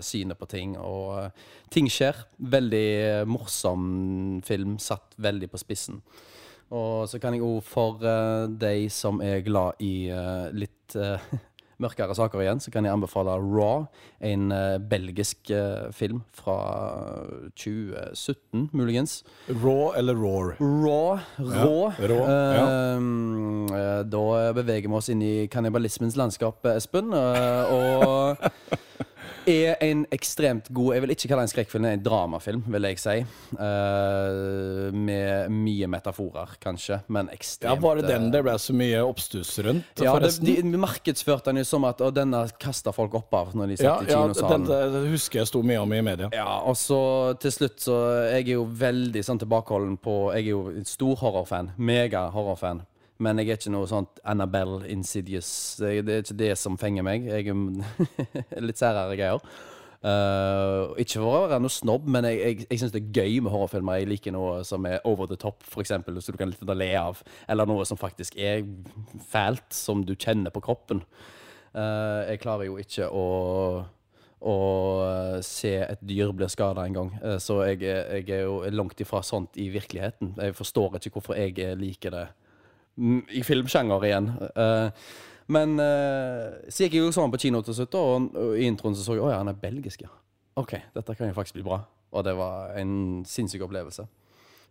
synet på ting, og ting skjer. Veldig morsom film, satt veldig på spissen. Og så kan jeg òg for de som er glad i litt mørkere saker igjen, så kan jeg anbefale Raw, en eh, belgisk eh, film fra 2017, muligens. Raw eller Roar? Raw. Rå. rå, ja. Ehm, eh, da beveger vi oss inn i kannibalismens landskap, Espen. Uh, og er en ekstremt god Jeg vil ikke kalle det en skrekkfilm, det er en dramafilm, vil jeg si. Uh, med mye metaforer, kanskje, men ekstremt Ja, Var det den eh, det ble så mye oppstuss rundt, ja, det, forresten? de markedsførte den jo som at og denne kasta folk opp av når de ja, satt i ja kinosalen. den, det husker jeg sto mye om i media. Ja, og så til slutt så Jeg er jo veldig sånn tilbakeholden på Jeg er jo stor horrorfan. Mega horrorfan. Men jeg er ikke noe sånt Annabelle Insidious. Det det er ikke det som fenger meg. Jeg er litt særere greier. Uh, ikke for å være noe snobb, men jeg, jeg, jeg syns det er gøy med horrorfilmer. Jeg liker noe som er over the top, eksempel, så du kan litt le av. Eller noe som faktisk er fælt, som du kjenner på kroppen. Uh, jeg klarer jo ikke å å eh, se et dyr bli skada en gang. Så jeg, jeg er jo langt ifra sånt i virkeligheten. Jeg forstår ikke hvorfor jeg liker det i filmsjanger igjen. Eh, Men eh, så gikk jeg jo sånn på kino til slutt, og, i introen så så jeg at han er belgisk, ja. OK, dette kan jo faktisk bli bra. Og det var en sinnssyk opplevelse.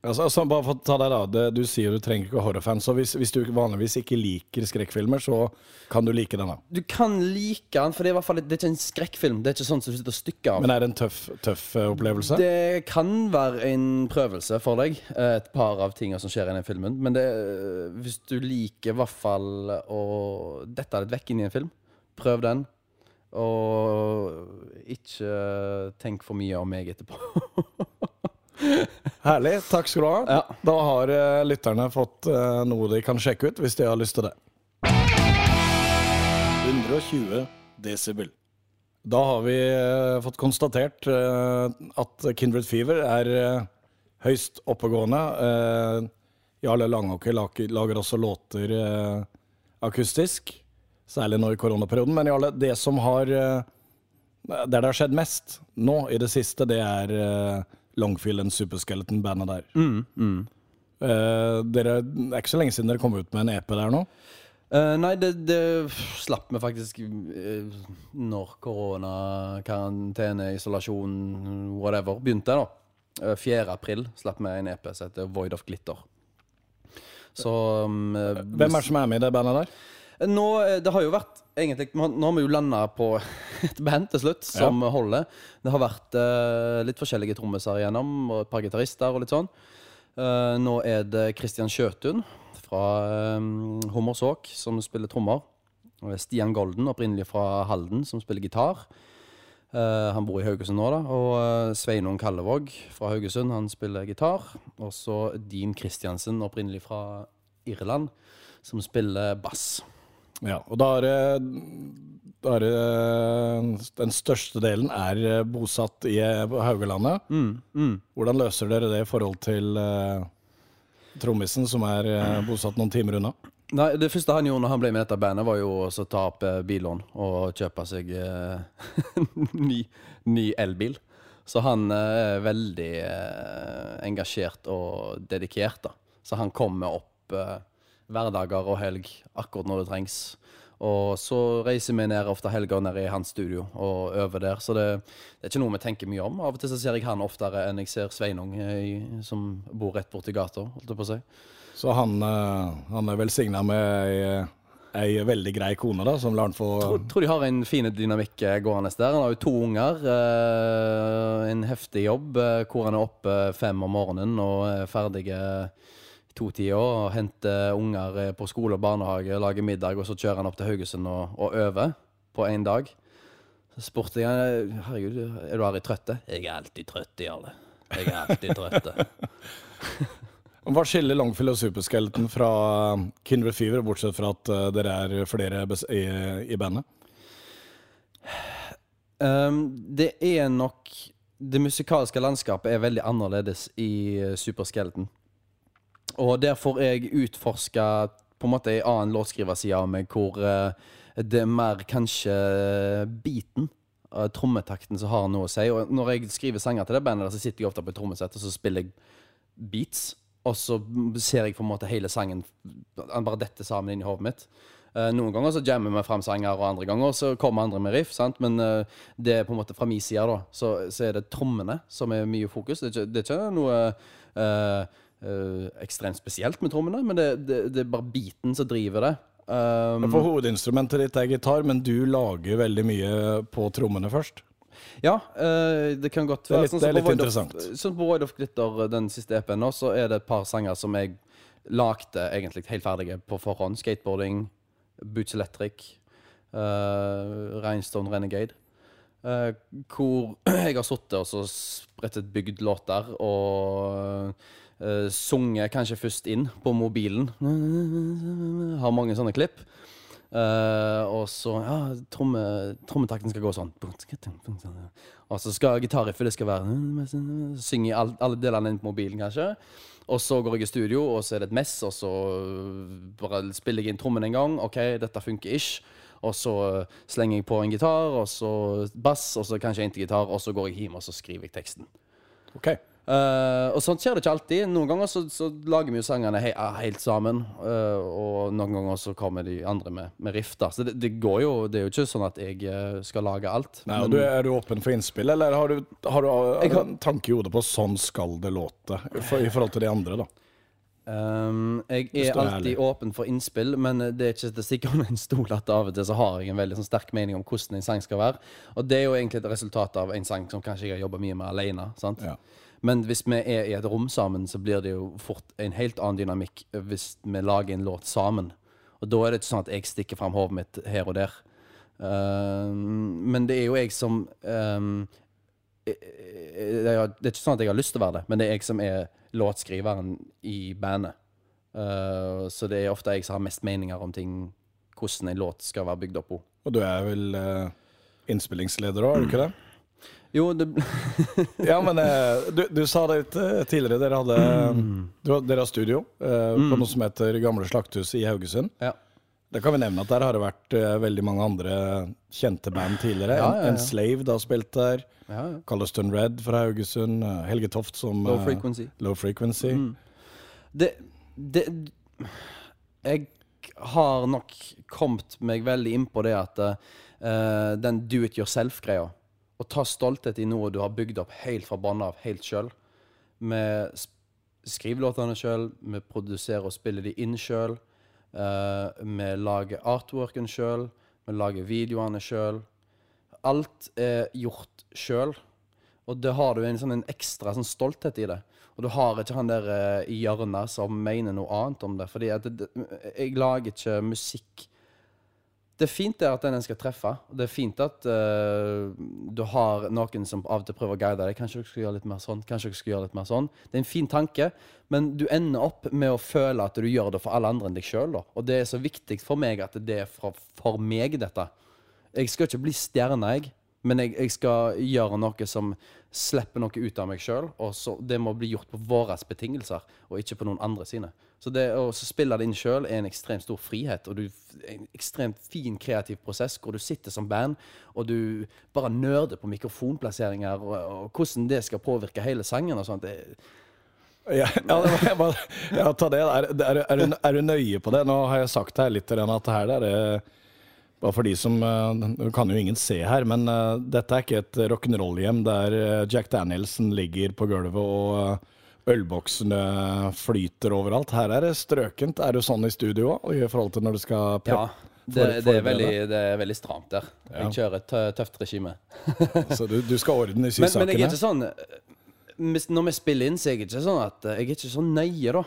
Altså, altså, bare for å ta deg da, det, Du sier du trenger ikke horrorfans. så hvis, hvis du vanligvis ikke liker skrekkfilmer, så kan du like denne. Du kan like den, for det er i hvert fall det er ikke en skrekkfilm. Det er ikke sånn som du sitter og stykker av. Men er det en tøff, tøff eh, opplevelse? Det kan være en prøvelse for deg, eh, et par av tingene som skjer i den filmen. Men det, eh, hvis du liker i hvert fall å dette litt vekk inn i en film, prøv den. Og ikke tenk for mye om meg etterpå. Herlig. Takk skal du ha. Ja. Da har eh, lytterne fått eh, noe de kan sjekke ut, hvis de har lyst til det. 120 desibel. Da har vi eh, fått konstatert at Kindred Fever er eh, høyst oppegående. Jarle Langåker lager, lager også låter akustisk, særlig nå i koronaperioden. Men Jarle, det som har Der det har skjedd mest nå i det siste, det er Longfield and Superskeleton-bandet der. Eh, dere, det er ikke så lenge siden dere kom ut med en EP der nå. Uh, nei, det, det slapp vi faktisk uh, når korona, karantene, isolasjon, whatever begynte. da. Eh, 4. april slapp vi en EP som heter Void of Glitter. Så um, Hvem er det som er med i det bandet der? Nå, det har jo vært egentlig Nå har vi jo landa på et band til slutt som holder. Det har vært uh, litt forskjellige trommiser igjennom, og et par gitarister og litt sånn. Uh, nå er det Christian Sjøtun fra um, Hummersåk som spiller trommer. Og Stian Golden, opprinnelig fra Halden, som spiller gitar. Uh, han bor i Haugesund nå, da. Og eh, Sveinung Kallevåg fra Haugesund, han spiller gitar. Og så Dean Christiansen, opprinnelig fra Irland, som spiller bass. Ja, og da er det, da er det Den største delen er eh, bosatt i Haugalandet. Mm, mm. Hvordan løser dere det i forhold til uh, trommisen, som er uh, bosatt noen timer unna? Nei, Det første han gjorde når han ble med i dette bandet, var jo å ta opp eh, billån og kjøpe seg uh, ny, ny elbil. Så han eh, er veldig eh, engasjert og dedikert. da. Så han kommer opp eh, hverdager og helg akkurat når det trengs. Og så reiser vi ned ofte helger ned i hans studio og øver der. Så det, det er ikke noe vi tenker mye om. Av og til så ser jeg han oftere enn jeg ser Sveinung, eh, i- som bor rett borti gata. holdt jeg på å si. Så han, eh, han er velsigna med ei, ei veldig grei kone, da, som lar han få tror, tror de har en fin dynamikk eh, gående der. Han har jo to unger. en heftig jobb hvor han er oppe fem om morgenen og er ferdig to-tida og henter unger eh, på skole og barnehage, lager middag, og så kjører han opp til Haugesund og, og øver på én dag. Så spurte jeg han, herregud, er du aldri trøtt? Jeg er alltid trøtt, Jarle. Jeg er alltid trøtt. Hva skiller Longfield og Superskeleton fra Kindred Fever, bortsett fra at eh, dere er flere i, i bandet? Um, det er nok Det musikalske landskapet er veldig annerledes i uh, Superskeleton. Og der får jeg utforska på en måte ei annen låtskriverside av meg, hvor uh, det er mer kanskje beaten, uh, trommetakten, som har noe å si. Og når jeg skriver sanger til det bandet, så sitter jeg ofte på et trommesett og så spiller jeg beats. Og så ser jeg på en måte hele sangen Han bare detter sammen inn i hodet mitt. Eh, noen ganger så jammer vi fram sanger, og andre ganger så kommer andre med riff. sant? Men eh, det er på en måte fra min side, da, så, så er det trommene som er mye fokus. Det er ikke, det er ikke noe eh, eh, ekstremt spesielt med trommene, men det, det, det er bare beaten som driver det. Um, For hovedinstrumentet ditt er gitar, men du lager veldig mye på trommene først. Ja, uh, det kan godt Det er være. litt- Sånn det er litt of- interessant. Sånn på Void of Glitter, den siste EP-en, så er det et par sanger som jeg lagde egentlig helt ferdige på forhånd. Skateboarding, Boots Electric, uh, Rhinestone Renegade. Uh, hvor jeg har sittet og så sprettet bygd låter og uh, sunget kanskje først inn på mobilen. Har mange sånne klipp. Uh, og så Ja, tromme, trommetakten skal gå sånn. Og så skal gitarriffet det skal være Synge all, alle delene inn på mobilen, kanskje. Og så går jeg i studio, og så er det et mess, og så bare spiller jeg inn trommen en gang. OK, dette funker ish. Og så slenger jeg på en gitar, og så bass, og så kanskje en til gitar, og så går jeg hjem og så skriver jeg teksten. Ok. Eh, og sånt skjer det ikke alltid. Noen ganger så, så lager vi jo sangene he ah, helt sammen. Uh, og noen ganger så kommer de andre med, med riff. da Så det, det går jo Det er jo ikke sånn at jeg eh, skal lage alt. Nei, men- du, er du åpen for innspill, eller har du, har du har du en tanke i hodet på sånn skal det låte, for, i forhold til de andre, da? Um, jeg er alltid ærlig. åpen for innspill, men det er ikke til stikke under en stol at av og til så har jeg en veldig sånn, sterk mening om hvordan en sang skal være. Og det er jo egentlig et resultat av en sang som kanskje jeg har jobba mye med alene. Sant? Ja. Men hvis vi er i et rom sammen, så blir det jo fort en helt annen dynamikk hvis vi lager en låt sammen. Og da er det ikke sånn at jeg stikker fram hodet mitt her og der. Uh, men det er jo jeg som um, jeg, jeg, det er ikke sånn at jeg har lyst til å være det, men det er jeg som er låtskriveren i bandet. Uh, så det er ofte jeg som har mest meninger om ting, hvordan en låt skal være bygd opp på. Og du er vel uh, innspillingsleder òg, er du ikke det? Jo, det Ja, men eh, du, du sa det litt eh, tidligere. Dere hadde du, Dere har studio mm. på noe som heter Gamle Slakthus i Haugesund. Ja. Da kan vi nevne at der har det vært eh, veldig mange andre kjente band tidligere. Ja, ja, ja. Enslaved har spilt der. ja, ja. Colliston Red fra Haugesund. eh, Helge Toft som Low eh, frequency. Low Frequency. Det, det Jeg har nok kommet meg veldig inn på det at uh, den do it yourself-greia Å ta stolthet i noe du har bygd opp helt fra bånn av, helt sjøl. Vi skriver låtene sjøl, vi produserer og spiller de inn sjøl. vi lager artworken sjøl, vi lager videoene sjøl. Alt er gjort sjøl. Og det har du en sånn en ekstra sånn stolthet i det. Og du har ikke han der eh, i hjørnet som mener noe annet om det. Fordi jeg lager ikke musikk Det er fint det at den en skal treffe. Det er fint at uh, du har noen som av og til prøver å guide deg. Kanskje dere skal gjøre litt mer sånn. Kanskje dere skal gjøre litt mer sånn. Det er en fin tanke, men du ender opp med å føle at du gjør det for alle andre enn deg sjøl. Og det er så viktig for meg at det er for, for meg, dette. Jeg skal ikke bli stjerne, jeg. Men jeg, jeg skal gjøre noe som slipper noe ut av meg sjøl. Og så, det må bli gjort på våre betingelser, og ikke på noen andre sine. Så det å spille det inn sjøl er en ekstremt stor frihet. Og du, en ekstremt fin kreativ prosess hvor du sitter som band og du bare nerder på mikrofonplasseringer og, og hvordan det skal påvirke hele sangen og sånt. Det, Ja, ja, det var, ja, ta det. Er, er, er, du, er du nøye på det? Nå har jeg sagt her litt grann at her er bare for de som Du kan jo ingen se her, men eh, dette er ikke et rock'n'roll-hjem der eh, Jack Danielsen ligger på gulvet og eh, ølboksene flyter overalt. Her er det strøkent. Er du sånn i studio òg, i forhold til når du skal ja, det, det, er veldig, det er veldig stramt der. Ja. Jeg kjører et tøft regime. Så du, du skal ordne orden i Men, men jeg er ikke sånn Når vi spiller inn, så er jeg ikke sånn at Jeg er ikke så nøye, da.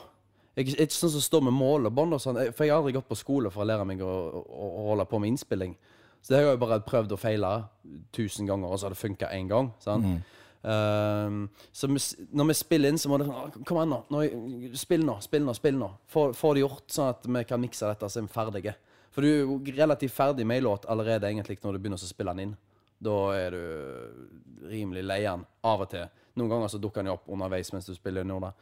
Jeg er ikke sånn som står med målebånd og sånn. For jeg har aldri gått på skole for å lære meg å, å, å holde på med innspilling. Så det har jeg bare prøvd og feila tusen ganger, og så har det funka én gang. Sant? Ehm, så når vi spiller inn, så må det sånn Kom an, nå. Spill nå, spill nå, spill nå. Få, det gjort, sånn at vi kan mikse dette så er vi ferdige. For du er jo relativt ferdig med ei låt allerede egentlig når du begynner å spille den inn. Da er du rimelig lei den av og til. Noen ganger så dukker den jo opp underveis mens du spiller da.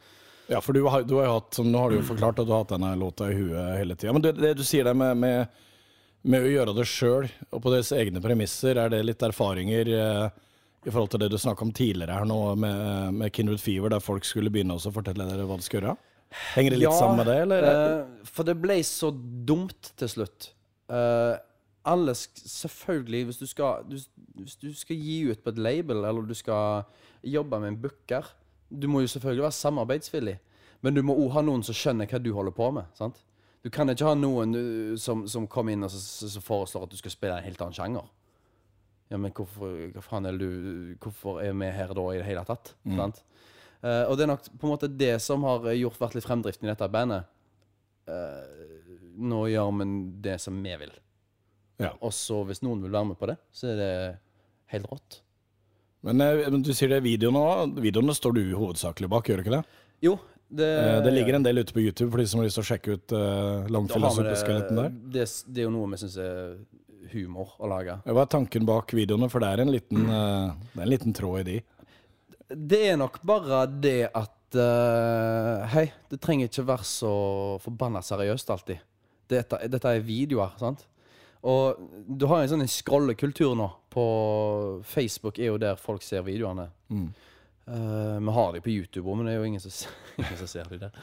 Ja, for du har, du har jo hatt, nå har du jo forklart at du har hatt denne låta i huet hele tida. Men det, det du sier der med, med, med å gjøre det sjøl, og på deres egne premisser, er det litt erfaringer eh, i forhold til det du snakka om tidligere her nå, med, med Kindred Fever, der folk skulle begynne å fortelle dere hva de skulle gjøre? Henger det litt sammen med det, eller? eh, for det ble så dumt til slutt. Eh, alle Selvfølgelig, hvis du, skal, du, hvis du skal gi ut på et label, eller du skal jobbe med en booker Du må jo selvfølgelig være samarbeidsvillig, men du må òg ha noen som skjønner hva du holder på med. sant? Du kan ikke ha noen du, som, som kommer inn og så, så, så foreslår at du skal spille en helt annen sjanger. Ja, men hvorfor, hva faen er du, hvorfor er vi her da i det hele tatt? Sant? Uh, og det er nok på en måte det som har gjort vært litt fremdriften i dette bandet. Uh, nå gjør vi det som vi vil. Ja. Og så hvis noen vil være med på det, så er det helt rått. Men, eh, men du sier det er videoene òg. Videoene står du hovedsakelig bak, gjør du ikke det? Jo, det, Eh, det ligger en del ute på YouTube for de som har lyst til å sjekke ut uh, har vi der. det, det, det er jo noe vi syns er humor å lage. Hva er tanken bak videoene? For det er en liten, det er en liten tråd i de. Det er nok bare det at uh, Hei, det trenger ikke være så forbanna seriøst alltid. Dette, dette er videoer, sant? Og du har en sånn skrollekultur scrollekultur nå. På Facebook er jo der folk ser videoene. Eh, vi har de på YouTube òg, men det er jo ingen som, ingen som ser de der.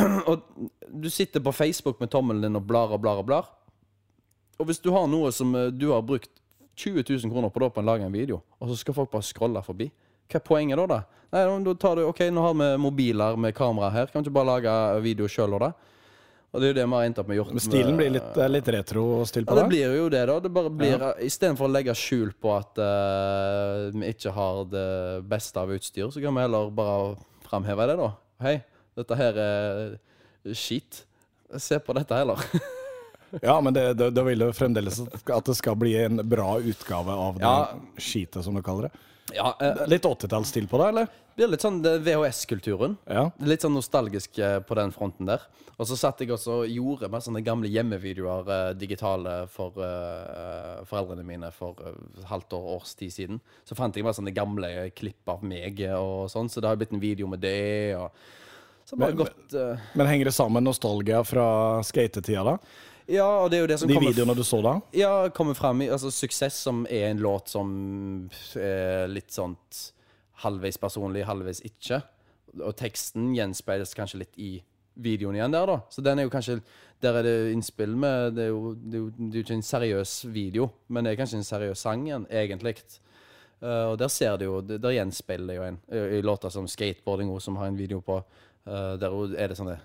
og du sitter på Facebook med tommelen din og blar og blar og blar. Og hvis du har noe som eh, du har brukt 20 000 kroner på da på å lage en video, og så skal folk bare scrolle forbi, hva er poenget da? da? Nei, da tar du, ok, Nå har vi mobiler med kamera her, kan vi ikke bare lage video sjøl og det? Og det er jo det vi har endt opp med gjort. Men stilen blir litt, er litt retro-stil på ja, det det? blir jo det, da. Det bare blir, Istedenfor å legge skjul på at uh, vi ikke har det beste av utstyr, så kan vi heller bare framheve det, da. Hei, dette her er skit. Se på dette heller. Ja, men det, det, da vil jo fremdeles at det skal bli en bra utgave av det Ja. skitet, som du kaller det. ja, eh, Litt 80-tallsstil på det, eller? det er litt sånn VHS-kulturen. Ja. Litt sånn nostalgisk eh, på den fronten der. Og så satt jeg også og gjorde med sånne gamle hjemmevideoer eh, digitale for eh, foreldrene mine for eh, halvt år, års tid siden. Så fant jeg bare sånne gamle klipp av meg og sånn, så det har blitt en video med det. Og Men- gått eh, Men henger det sammen nostalgia fra skatetida, da? Ja, og det er jo det som De kommer videoene du så da? Ja, kommer frem i altså, Suksess, som er en låt som er litt sånn halvveis personlig, halvveis ikke. Og teksten gjenspeiles kanskje litt i videoen igjen der, da. Så den er jo kanskje Der er det innspill med Det er jo, det er jo, det er jo ikke en seriøs video, men det er kanskje en seriøs sang igjen, egentlig. Uh, og der ser du jo Der gjenspeiler jo en i i låter som Skateboarding, som har en video på. uh, der er det sånne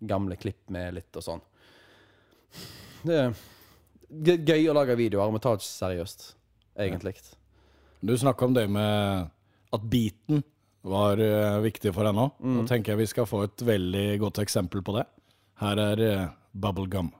gamle klipp med litt og sånn. Det er gøy- å lage videoer, men ta det ikke seriøst, egentlig. Du snakka om det med at beaten var eh, viktig for deg nå. Da tenker jeg vi skal få et veldig godt eksempel på det. Her er uh, Bubblegum.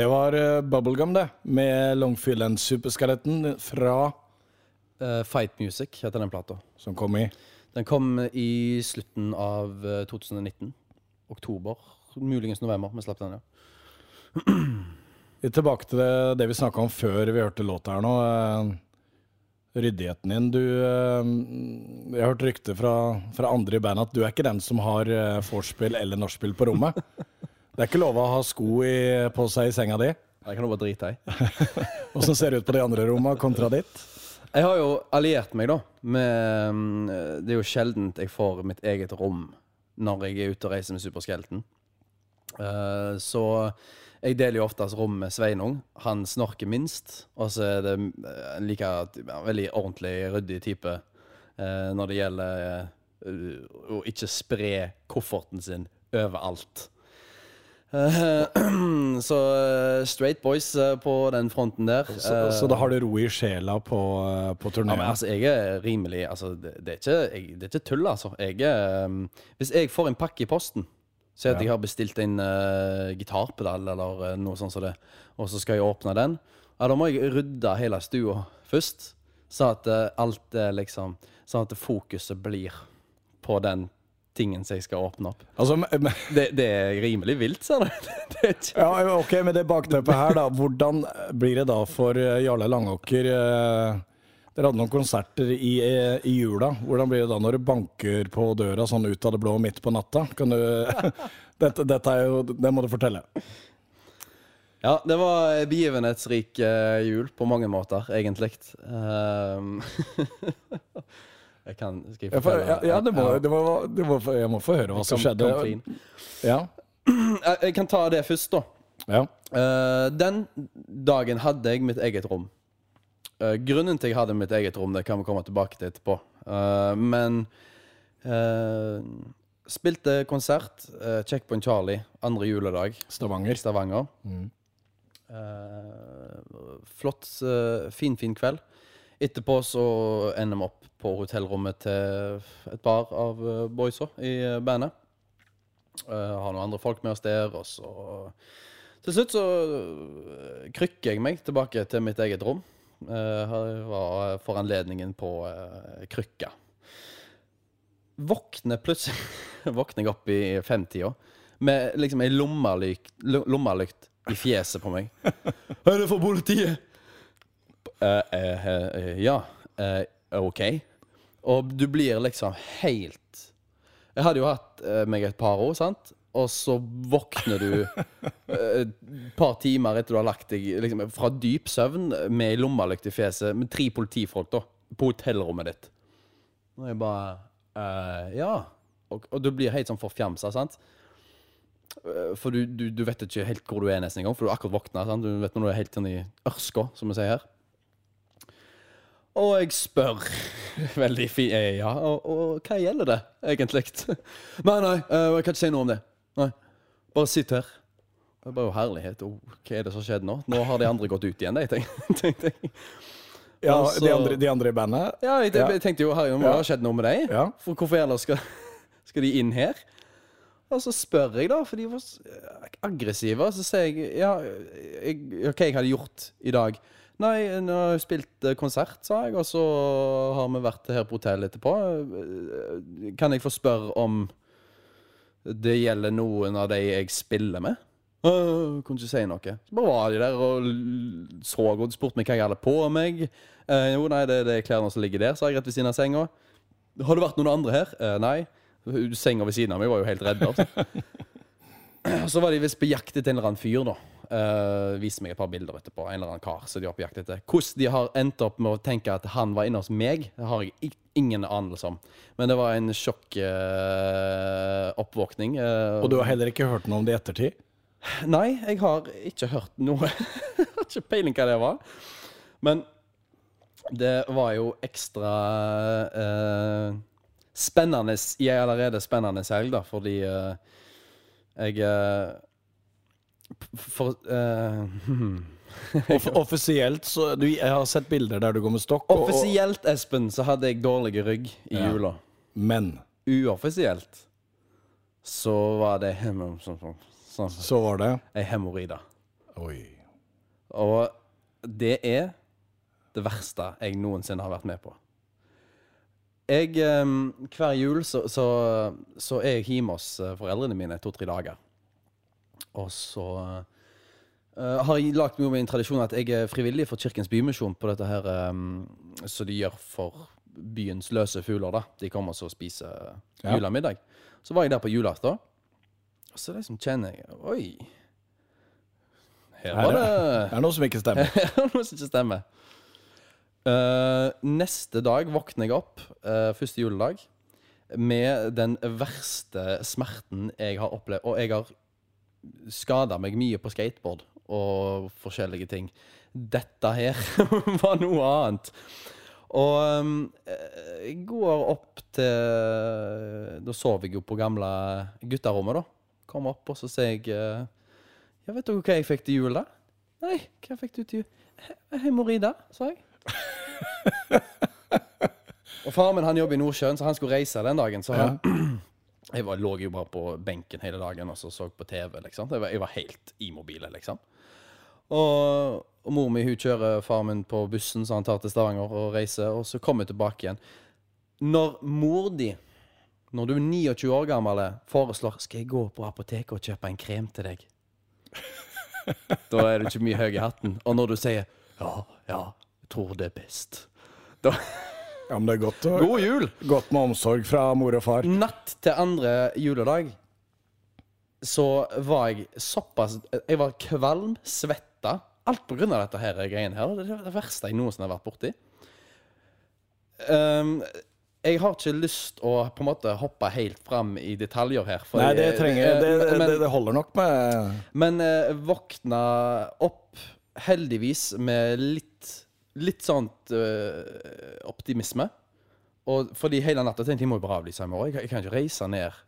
Det var eh, Bubblegum, det, med Longfield Superskeletten fra uh, Fight Music heter den plata. som kom i Den kom i slutten av eh, 2019. Oktober. Muligens november. Vi slapp den, ja. Tilbake til det, det vi snakka om før vi hørte låta her nå. eh, Ryddigheten din. Du eh, Jeg har hørt rykter fra, fra andre i bandet at du er ikke den som har eh, vorspiel eller nachspiel på rommet. Det er ikke lov å ha sko i, på seg i senga di. Det kan du bare drite i. Åssen ser det ut på de andre rommene kontra ditt? Jeg har jo alliert meg, da. Med, mm, det er jo sjeldent jeg får mitt eget rom når jeg er ute og reiser med Superskelten. Uh, så jeg deler jo oftest rom med Sveinung. Han snorker minst. Og så er det eh, en like veldig ordentlig, ryddig type uh, når det gjelder uh, å ikke spre kofferten sin overalt. Eh, så eh, straight boys eh, på den fronten der. Så, så da har du ro i sjela på, på ja, turneen? men altså, jeg er rimelig altså, det, det, er ikke, jeg, det er ikke tull, altså. Jeg er, hvis jeg får en pakke i posten Si at Ja. jeg har bestilt en uh, gitarpedal eller uh, noe sånt som det, og så skal jeg åpne den. Ja, Da må jeg rydde hele stua først. Så at uh, alt er liksom Sånn at fokuset blir på den tingen som jeg skal åpne opp. Altså, men- Det, det er rimelig vilt, sa du. Ja, ok, Med det bakteppet her, da. Hvordan blir det da for eh, Jarle Langåker? eh, Dere hadde noen konserter i, eh, i jula. Hvordan blir det da når det banker på døra sånn ut av det blå midt på natta? Kan du dette, dette er jo Det må du fortelle. Ja, det var begivenhetsrik jul på mange måter, egentlig. Ehm, jeg kan Skal jeg Ja, for, fortelle? ja, ja det må, det må, det må, jeg må få høre hva som skjedde. Ja. Jeg, kan ta det først, da. ja. Eh, den dagen hadde jeg mitt eget rom. Eh, grunnen til jeg hadde mitt eget rom, det kan vi komme tilbake til etterpå. Eh, men Spilte konsert. Uh, Checkpoint Charlie andre juledag Stavanger. Stavanger. Mm. flott, fin, fin kveld. Etterpå så ender vi opp på hotellrommet til et par av uh, boysa i eh, bandet. Uh, har noen andre folk med oss der, og så Til slutt så eh, krykker jeg meg tilbake til mitt eget rom. Her var for anledningen på krykka. Våkner plutselig Våkner jeg opp i femtida med liksom ei lommelykt, lommelykt i fjeset på meg. Er det for politiet? Uh, uh, uh, ja. Eh, OK. Og du blir liksom helt Jeg hadde jo hatt eh, meg et par år, sant? Og så våkner du eh, et par timer etter du har lagt deg liksom, fra dyp søvn med ei lommelykt i fjeset, med tre politifolk da, på hotellrommet ditt. Og jeg bare eh, Ja. Og, og du blir helt sånn forfjamsa, sant? Eh, For du, du, du vet ikke helt hvor du er nesten engang, for du har akkurat våkna. Du vet når du er helt sånn i ørska, som vi sier her. Og jeg spør veldig fint Ja, og, og hva gjelder det egentlig? Nei, nei, eh, jeg kan ikke si noe om det. Nei, Bare sitt her. Det er bare jo herlighet. Oh, hva er det som skjedde nå? Nå har de andre gått ut igjen, de, tenkte jeg. Ja, Altså- de, andre, de andre i bandet? Ja, jeg, jeg tenkte jo herregud, det ha skjedd noe med deg? Ja. For hvorfor ellers skal, skal de inn her? Og så spør jeg, da, for de var aggressive. Så sier jeg ja, jeg, hva jeg hadde gjort i dag. Nei, nå har jeg spilt eh, konsert, sa jeg, og så har vi vært her på hotellet etterpå. Eh, Kan jeg få spørre om det gjelder noen av de jeg spiller med? Uh, kunne ikke si noe. Så bare var de der og så og spurte meg hva jeg hadde på meg. Uh, jo, nei, det, det er klærne som ligger der, sa jeg rett ved siden av senga. Har det vært noen andre her? Uh, nei. Senga ved siden av meg var jo helt redd. Altså. Så var de visst på jakt etter en eller annen fyr, da. Uh, viste meg et par bilder etterpå. En eller annen kar som de er på jakt etter. Hvordan de har endt opp med å tenke at han var inne hos meg, det har jeg ingen anelse om. Men det var en sjokk Uh, oppvåkning. eh, Og du har heller ikke hørt noe om det i ettertid? Nei, jeg har ikke hørt noe. Jeg har ikke peiling hva det var. Men det var jo ekstra eh, spennende i ei allerede spennende helg, da, fordi eh, jeg eh, For eh, Off offisielt, så du, Jeg har sett bilder der du går med stokk. og- Offisielt, Espen, så hadde jeg dårlig rygg i Ja. jula. Men Uoffisielt så var det hem sånn, sånn, sånn, så var det ei hemoroide. Oi. Og det er det verste jeg noensinne har vært med på. Jeg, um, hver jul så, så, så er jeg hjemme hos eh, foreldrene mine to-tre dager. Og så uh, har jeg lagt meg om en tradisjon at jeg er frivillig for Kirkens Bymisjon på dette her um, som de gjør for byens løse fugler. da. De kommer så og spiser Ja. julemiddag. Så var jeg der på julaften, og så liksom kjenner jeg Oi. Her Her var er- det Det er noe som ikke stemmer. noe som ikke stemmer. Uh, neste dag våkner jeg opp, uh, første juledag, med den verste smerten jeg har opplevd. Og jeg har skada meg mye på skateboard og forskjellige ting. Dette her var noe annet. Og um, jeg går opp til Da sover jeg jo på gamle gutterommet, da. Kommer opp, og så sier jeg eh, Ja, vet dere hva jeg fikk til jul, da? Nei, hva fikk du til jul? He- Hemoroider, sa jeg. og faren min han jobber i Nordsjøen, så han skulle reise den dagen. Så han, jeg var, lå jo bare på benken hele dagen og så så på TV. liksom. Jeg var, jeg var helt immobile, liksom. Og, og mor mi hun kjører far min på bussen så han tar til Stavanger og reiser, og så kommer hun tilbake igjen. Når mor di, når du er 29 år gammel, foreslår Skal jeg gå på apoteket og kjøpe en krem til deg? Da er du ikke mye høy i hatten. Og når du sier ja, ja, jeg tror det er best. Da, Ja, men det er godt, å, God jul! godt med omsorg fra mor og far. Natt til andre juledag så var jeg såpass Jeg var kvalm, svetta. Alt på grunn av dette her greiene her. Det er det verste jeg noensinne har vært borti. Um, jeg har ikke lyst å på en måte hoppe helt fram i detaljer her. Nei, det jeg- trenger det, men, det, det holder nok med men eh, våkna opp heldigvis med litt Litt sånt eh, optimisme. Og fordi hele natta tenkte jeg jeg må jo bare avlyse i morgen. Jeg, jeg kan ikke reise ned.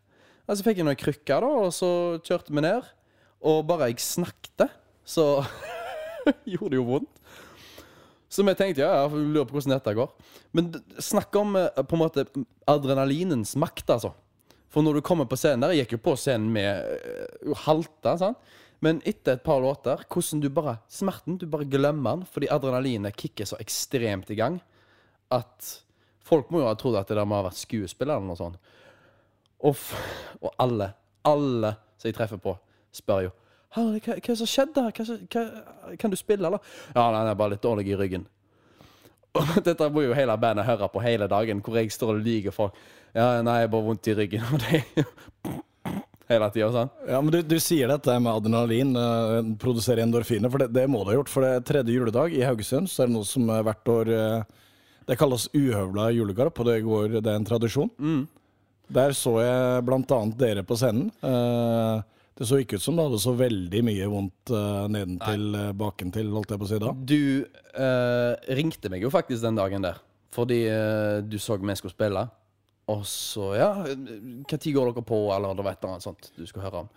Og så fikk jeg noen krykker, da, og så kjørte vi ned. Og bare jeg snakket, så gjorde det jo vondt. Så vi tenkte ja, ja, lurer på hvordan dette går. Men snakk om eh, på en måte adrenalinens makt, altså. For når du kommer på scenen der Jeg gikk jo på scenen med uh, halta, sant? Men etter et par låter, hvordan du bare Smerten, du bare glemmer den, fordi adrenalinet kicker så ekstremt i gang at folk må jo ha trodd at det der må ha vært skuespill eller noe sånt. Og, og alle, alle som jeg treffer på, spør jo hva, hva, hva som skjedde her? Hva, hva, kan du spille, eller? Ja, jeg er bare litt dårlig i ryggen. Og dette må jo hele bandet høre på hele dagen, hvor jeg står og lyver folk. Ja, nei, jeg har bare vondt i ryggen. Og det hele tida, sånn. Ja, men du, du sier dette med adrenalin, uh, produsere endorfiner, for det, det må du ha gjort. For det er tredje juledag i Haugesund, så er det noe som er hvert år uh, Det kalles uhøvla julegarp, og det går, det er en tradisjon. Der så jeg annet dere på scenen. Uh, det så ikke ut som det hadde så veldig mye vondt uh, nedentil, uh, bakentil, holdt jeg på å si da. Du eh, ringte meg jo faktisk den dagen der, fordi eh, du så vi skulle spille. Og så, ja, hva tid går dere på, eller det var et eller annet sånt du skulle høre om.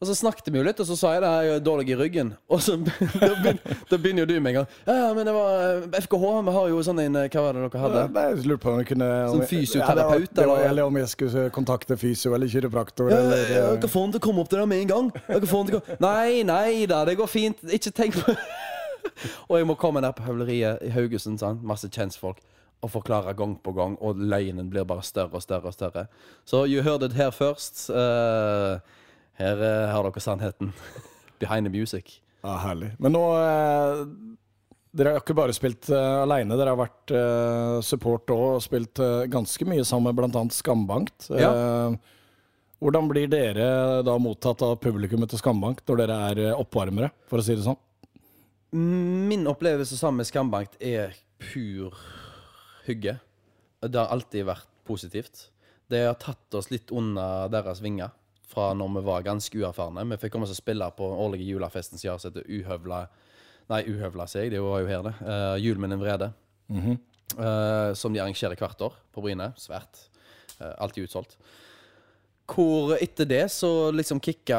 Og så snakket vi jo litt, og så sa jeg det, jeg er dårlig i ryggen. Og så da begynner, da begynner jo du med en gang. Ja, ja, men det var eh, FKH, vi har jo sånn en eh, Hva var det dere hadde? Nei, jeg lurte på om jeg kunne Sånn fysioterapeut, Ja, eller? eller om jeg skulle kontakte fysio eller kiropraktor. Ja, eller, ja, eh, Dere får han til å komme opp til det med en gang. Dere får han til å Nei, nei da, det går fint. Ikke tenk på Og jeg må komme ned på høvleriet i Haugesund, sant? masse kjentfolk, og forklare gang på gang, og løgnen blir bare større og større og større. Så you heard it here first. Uh, her uh, har dere sannheten. Behind the music. Ja, herlig. Men nå uh, Dere har ikke bare spilt uh, aleine, dere har vært eh, support òg og spilt eh, ganske mye sammen med bl.a. Skambankt. Eh, hvordan blir dere da mottatt av publikummet til Skambankt når dere er eh, oppvarmere, for å si det sånn? Min opplevelse sammen med Skambankt er pur hygge. Det har alltid vært positivt. Det har tatt oss litt under deres vinger fra når vi var ganske uerfarne. Vi fikk komme oss og spille på den årlige julefesten som til Uhøvla Nei, Uhøvla, sier jeg. Det var jo her, det. Uh, Jul med en vrede. Eh, som de arrangerer hvert år på Bryne. Svært. Uh, alltid utsolgt. Hvor etter det så liksom kicka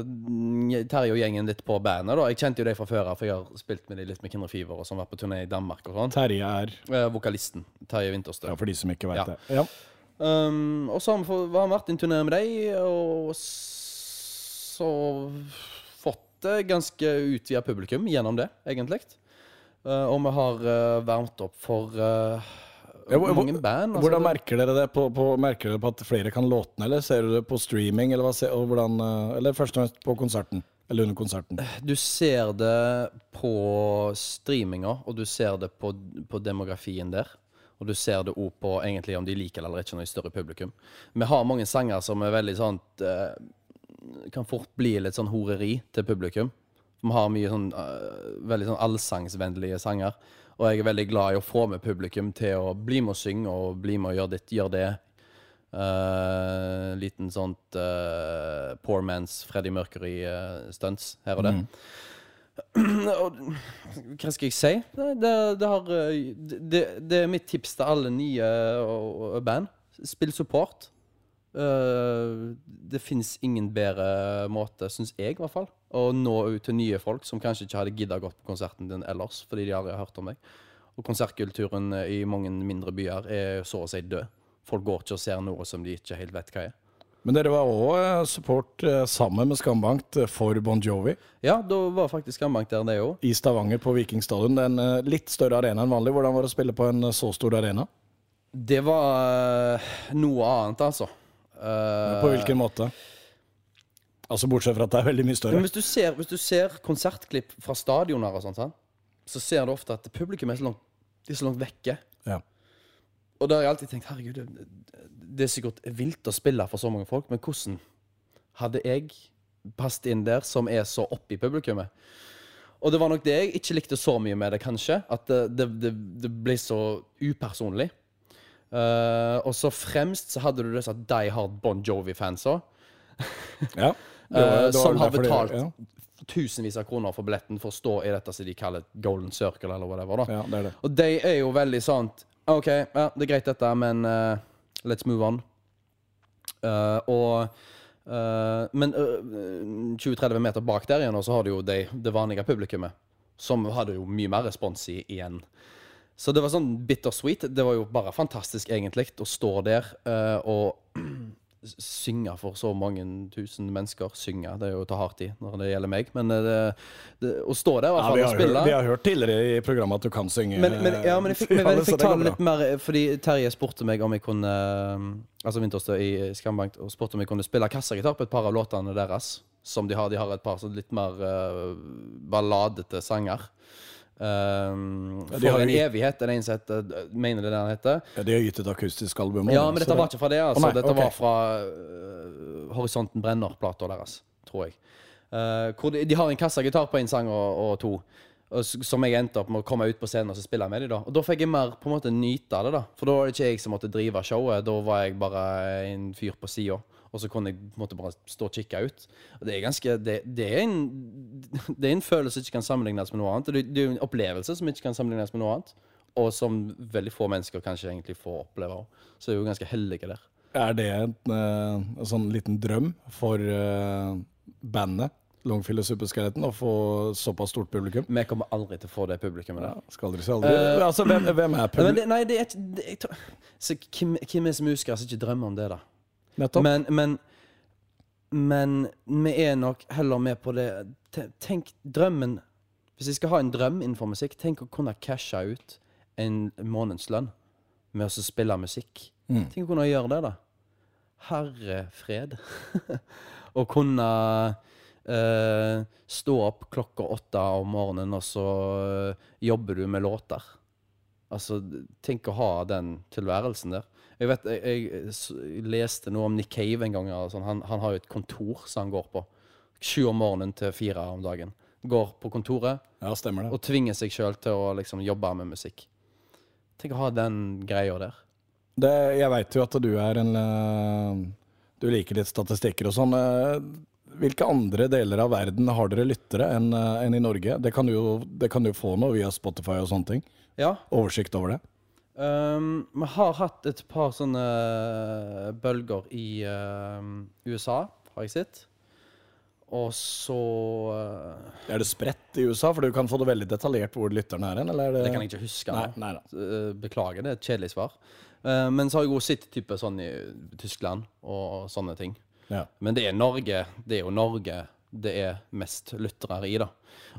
eh, Terje og gjengen litt på bandet. da Jeg kjente jo deg fra før av, for jeg har spilt med de litt med Kinder Fever og sånn, vært på turné i Danmark og sånn. Terje er Eh, vokalisten Terje Winterstø. ja, For de som ikke veit Ja. det. Ja. Um, og så har vi vært i en turné med deg, og så fått ganske utvida publikum gjennom det, egentlig. Uh, og vi har uh, varmt opp for uh, Ja, hvor- mange band. altså Hvordan merker dere det? På, på, merker dere på at flere kan låtene, eller ser du det på streaming? Eller, hva, hvordan, eh, eller først og fremst på konserten? Eller under konserten? Du ser det på streaminga, og du ser det på, på demografien der. Og du ser det òg på egentlig om de liker det eller ikke når de større publikum. Vi har mange sanger som er veldig sånn eh, Kan fort bli litt sånn horeri til publikum. Vi har mye sånn eh, veldig sånn allsangsvennlige sanger. Og jeg er veldig glad i å få med publikum til å bli med og synge og bli med og gjøre ditt, gjøre det. Uh, liten sånt uh, poor man's Freddie Mercury-stunts her og der. Og, hva skal jeg si? Det, det, det, har, eh, det, det er mitt tips til alle nye band. Spill support. Eh, det fins ingen bedre måte, syns jeg i hvert fall, å nå ut til nye folk som kanskje ikke hadde gidda gått på konserten din ellers, fordi de aldri har hørt om deg. Og konsertkulturen i mange mindre byer er så å si død. Folk går ikke og ser noe som de ikke helt vet hva er. Men dere var òg support eh, sammen med Skambankt eh, for Bon Jovi Ja, da var faktisk Skambank der, det òg. i Stavanger på Vikingstadion. Det er en eh, litt større arena enn vanlig. Hvordan var det å spille på en eh, så stor arena? Det var eh, noe annet, altså. Eh, På hvilken måte? Altså Bortsett fra at det er veldig mye Men større. hvis du ser, hvis du ser konsertklipp fra stadioner og sånt, sant? så ser du ofte at publikum er så langt, de er så langt vekke. Ja. Og da har jeg alltid tenkt herregud, det, det er sikkert vilt å spille for så mange folk, men hvordan hadde jeg passet inn der, som er så oppe i publikummet? Og det var nok det jeg ikke likte så mye med det, kanskje. At det, det, det, det ble så upersonlig. Uh, og så fremst så hadde du disse Die Hard Bon Jovi-fans òg. Ja. Var- Eh, som har betalt det- ja. tusenvis av kroner for billetten for å stå i dette som de kaller golden circle, eller whatever. da. Ja, det det. Og de er jo veldig sånn OK, ja, det er greit dette, men uh, let's move on. Uh, og uh, Men eh, 20-30 meter bak der igjen, og så har du jo de, det vanlige publikummet, som hadde jo mye mer respons i, igjen. Så det var sånn bittersweet. Det var jo bare fantastisk, egentlig, å stå der og synge for så mange tusen mennesker. Synge, det er jo å ta hardt i når det gjelder meg, men eh, det, det, å stå der i hvert fall ja, og spille hørt, vi har hørt tidligere i programmet at du kan synge. men, men, ja, men jeg fikk, men, jeg fikk ta det litt mer Fordi Terje spurte meg om jeg kunne Altså Vinterstø i Skambank og spurte om jeg kunne spille kassagitar på et par av låtene deres. Som de har. De har et par sånn litt mer uh, balladete sanger. Um, for ja, en gitt- evighet er det en som heter Mener det den heter? Ja, de har gitt et akustisk album. Ja, men dette var ikke fra det. altså Oh, nei, Dette okay. var fra uh, Horisonten Brenner-plata deres, tror jeg. Uh, hvor de, de har en kassagitar på en sang og, og to. Og, som jeg endte opp med å komme ut på scenen og så spille med dem. da Og da fikk jeg mer på en måte nyte av det. da For da var det ikke jeg som måtte drive showet. Da var jeg bare en fyr på sida. Og så kunne jeg på en måte bare stå og kikke ut. Og det er ganske Det, det, er, en, det er en følelse som ikke kan sammenlignes med noe annet. Det, det er en opplevelse som ikke kan sammenlignes med noe annet. Og som veldig få mennesker kanskje egentlig får oppleve. også. Så jeg er jo ganske heldige der. Er det en, eh, en sånn liten drøm for uh, bandet Longfield og Superskeleton å få såpass stort publikum? Vi kommer aldri til å få det publikummet der. Ja, skal aldri si aldri. altså, hvem, hvem er Nei, publikum? det, nei, det er det, jeg Så hvem, hvem er som musikere som ikke drømmer om det, da? Nettopp. Men, men, men vi er nok heller med på det Tenk drømmen Hvis jeg skal ha en drøm innenfor musikk, tenk å kunne cashe ut en månedslønn med å spille musikk. Mm. Tenk å kunne gjøre det, da. Herre fred. Å kunne uh, stå opp klokka åtte om morgenen, og så eh, jobber du med låter. Altså, tenk å ha den tilværelsen der. Jeg vet, jeg, jeg, leste noe om Nick Cave en gang. Sånn. Han, han har jo et kontor som han går på. Sju om morgenen til fire om dagen. Går på kontoret Ja, og tvinger seg sjøl til å liksom jobbe med musikk. Tenk å ha den greia der. det jeg veit jo at du er en eh, Du liker litt statistikker og sånn. eh, Hvilke andre deler av verden har dere lyttere enn en i Norge? Det kan, du jo, det kan du få nå via Spotify og sånne ting. Ja, Oversikt over det. Um, vi har hatt et par sånne bølger i uh, USA, har jeg sett. Og så uh, Er det spredt i USA? For du kan få det veldig detaljert hvor lytteren er hen, det Det kan jeg ikke huske. Nei, nei Beklager, det er et kjedelig svar. Uh, men så har jeg også sett type sånn i Tyskland og sånne ting. Ja. Men det er Norge. Det er jo Norge det er mest lyttere i, da.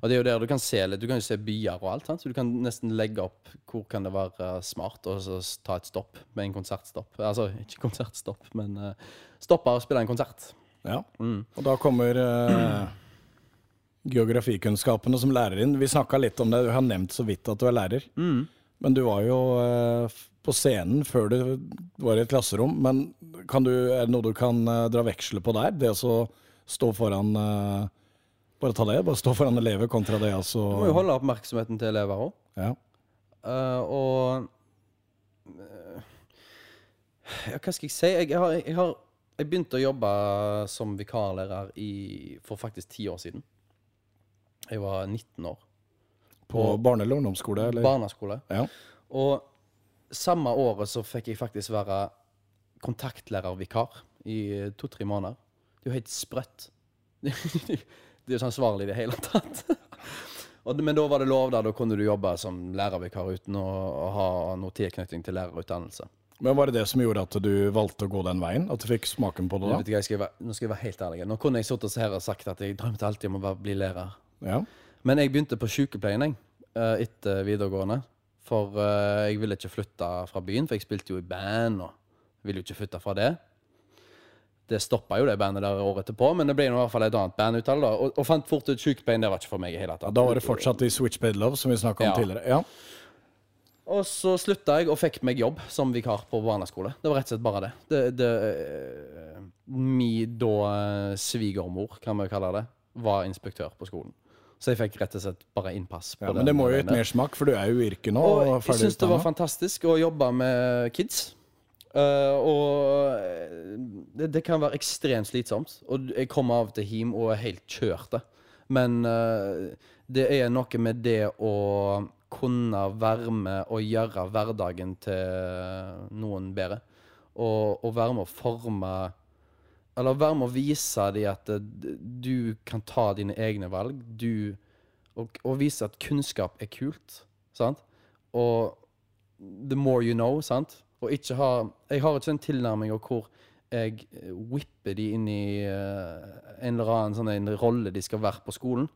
Og det er jo der du kan se litt. Du kan jo se byer og alt, sant? så du kan nesten legge opp hvor kan det være smart å ta et stopp med en konsertstopp. Altså ikke konsertstopp, men uh, stoppe og spille en konsert. Ja. Mm. Og da kommer uh, geografikunnskapene som lærer inn. Vi snakka litt om det, du har nevnt så vidt at du er lærer. Mm. Men du var jo uh, på scenen før du var i et klasserom. Men kan du, er det noe du kan eh, dra veksler på der? Det å så stå foran eh, Bare ta det, bare stå foran elever kontra det altså Du må jo holde oppmerksomheten til elever òg. ja. og eh, ja, Hva skal jeg si? Jeg har, jeg har jeg begynte å jobbe som vikarlærer i, for faktisk ti år siden. Jeg var 19 år. På barne- eller ungdomsskole? Eller? Barneskole. Ja. Og samme året så fikk jeg faktisk være kontaktlærervikar i to-tre måneder. Det er jo helt sprøtt. det er jo ikke ansvarlig i det hele tatt. Og, men da var det lov, da. Da kunne du jobbe som lærervikar uten å, å ha noe tilknytning til lærerutdannelse. Men var det det som gjorde at du valgte å gå den veien? At du fikk smaken på det da? hva, jeg skal være, nå skal jeg være helt ærlig. Nå kunne jeg sittet her og sagt at jeg drømte alltid om å bli lærer. Ja. Men jeg begynte på sykepleien jeg, eh, etter videregående. For eh, jeg ville ikke flytte fra byen, for jeg spilte jo i band og ville jo ikke flytte fra det. Det stoppa jo det bandet der året etterpå, men det ble i hvert fall et annet band ut av det. Og, og fant fort ut sykepleien, det var ikke for meg i hele tatt. Da var det fortsatt i Switchblade Love, som vi snakka om Ja. tidligere. Ja. Og så slutta jeg og fikk meg jobb som vikar på barneskole. Det var rett og slett bare det. det, det eh, mi da eh, svigermor, kan vi kalle det, var inspektør på skolen. Så jeg fikk rett og slett bare innpass på ja. Men det må jo et mersmak, for du er jo i yrket nå. Og Og jeg syns det var fantastisk å jobbe med kids. Eh, og eh, det, det kan være ekstremt slitsomt. Og jeg kommer av til hjem og er helt kjørt. det. Men uh, det er noe med det å kunne være med og gjøre hverdagen til noen bedre. Og, og være med å forme Eller være med å vise dem at du kan ta dine egne valg. Du og, og vise at kunnskap er kult. Sant? Og the more you know, sant? Og ikke ha Jeg har ikke den tilnærminga hvor jeg eh, whipper de inn i eh, en eller annen sånn en rolle de skal være på skolen.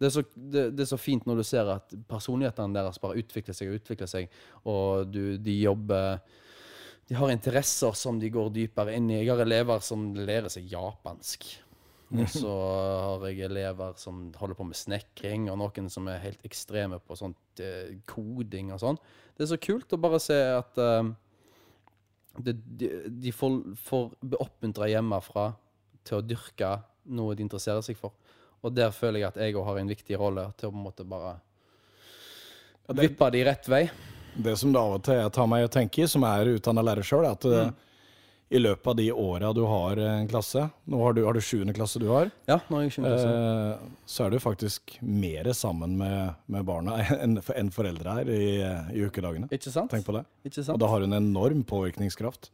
Det er, så, det, det er så fint når du ser at personlighetene deres bare utvikler seg og utvikler seg, og du, de jobber De har interesser som de går dypere inn i. Jeg har elever som lærer seg japansk. Og så har jeg elever som holder på med snekring, og noen som er helt ekstreme på sånt eh, koding og sånn. Det er så kult å bare se at eh, det, de, de får, får oppmuntra hjemmefra til å dyrke noe de interesserer seg for. Og der føler jeg at jeg òg har en viktig rolle til å på en måte bare vippe de rett vei. Det som det av og til jeg tar meg å tenke i, som er utdanna lærer sjøl, er at eh, Mm. I løpet av de åra du har en klasse Nå har du, har du sjuende klasse du har. Ja, nå er jeg ikke Eh, så er du faktisk mer sammen med, med barna enn en foreldre er i, i ukedagene. Ikke sant? Tenk på det. Ikke sant? Og da har hun enorm påvirkningskraft.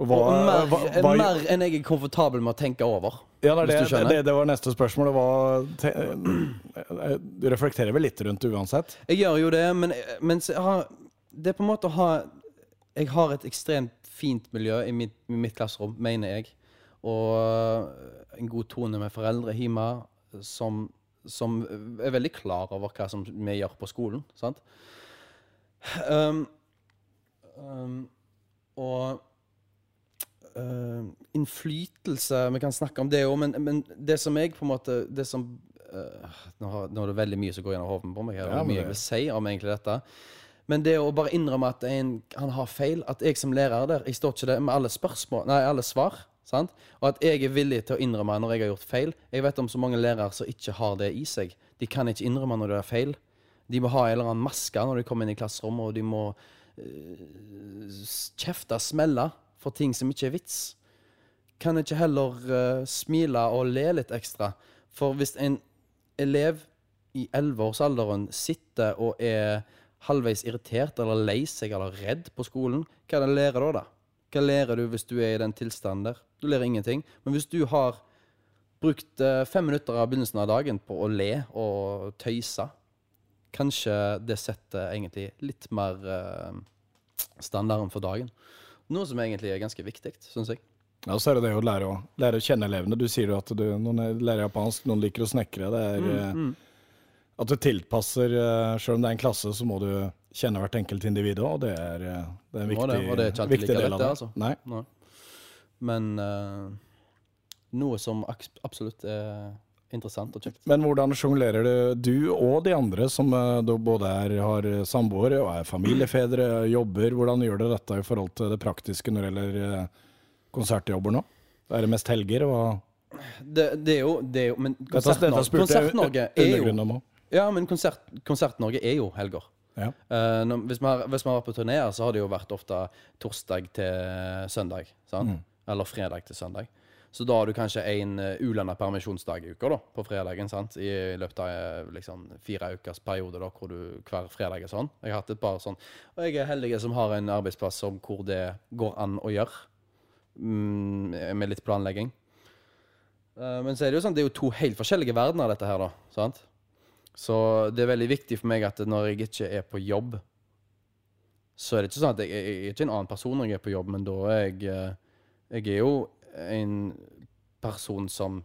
Og hva, Og mer, hva, hva, mer enn jeg er komfortabel med å tenke over. ja, det, det, det, det var neste spørsmål. Det var, te, eh, du reflekterer vel litt rundt det uansett? Jeg gjør jo det, men, men jeg det er på en måte å ha Jeg har et ekstremt fint miljø i mitt, i mitt klasserom, mener jeg. Og en god tone med foreldre hjemme som, som er veldig klar over hva som vi gjør på skolen. Sant? Um, um, og uh, innflytelse Vi kan snakke om det òg, men, men det som jeg på en måte Det som uh, nå, har, nå er det veldig mye som går gjennom hodet på meg. her, Ja, mye jeg vil si om egentlig dette. Men det å bare innrømme at en, han har feil, at jeg som lærer der Jeg står ikke der med alle spørsmål, nei, alle svar. Sant? Og at jeg er villig til å innrømme når jeg har gjort feil. Jeg vet om så mange lærere som ikke har det i seg. De kan ikke innrømme når de har feil. De må ha en eller annen maske når de kommer inn i klasserommet, og de må uh, kjefte, smelle for ting som ikke er vits. Kan ikke heller uh, smile og le litt ekstra? For hvis en elev i 11-årsalderen sitter og er halvveis irritert eller lei seg eller redd på skolen, hva er det lærer da? da? Hva lærer du hvis du er i den tilstanden der? Du lærer ingenting. Men hvis du har brukt eh, fem minutter av begynnelsen av dagen på å le og tøyse, kanskje det setter egentlig litt mer eh, standarden for dagen. Noe som egentlig er ganske viktig, syns jeg. Ja, så er det det å lære å, lære å kjenne elevene. Du sier jo at du, noen er- lærer japansk, noen liker å snekre. Det er Mm, eh, at du tilpasser eh, Selv om det er en klasse, så må du kjenne hvert enkelt individ òg, det er, eh, det er en viktig, det, og det er ikke alltid viktig like del av det, altså. Nei. Nei. Men uh, noe som absolutt er interessant og kjekt. Men hvordan sjonglerer du, du og de andre som uh, både er, har samboere og er familiefedre, jobber? Hvordan gjør dere dette i forhold til det praktiske når det gjelder konsertjobber nå? Er det mest helger? Og Det, det er jo, det er jo Men Konsert-Norge er jo. Ja, men konsert, Konsert-Norge er jo helger. Ja. Uh, når, hvis, vi har, hvis vi har vært på turneer, så har det jo vært ofte torsdag til søndag. Sant? Eller fredag til søndag. Så da har du kanskje en uh, ulønna permisjonsdag i uka da, på fredagen. sant? I løpet av eh, liksom, fire ukers periode da, hvor du hver fredag er sånn. Jeg har hatt et par sånn. Og jeg er heldig som har en arbeidsplass som, hvor det går an å gjøre. Mm, med litt planlegging. Uh, men så er det jo sånn, det er jo to helt forskjellige verdener, dette her, da. sant? Så det er veldig viktig for meg at når jeg ikke er på jobb, så er det ikke sånn at jeg, jeg, jeg er ikke en annen person når jeg er på jobb, men da er jeg eh, Jeg er jo en person som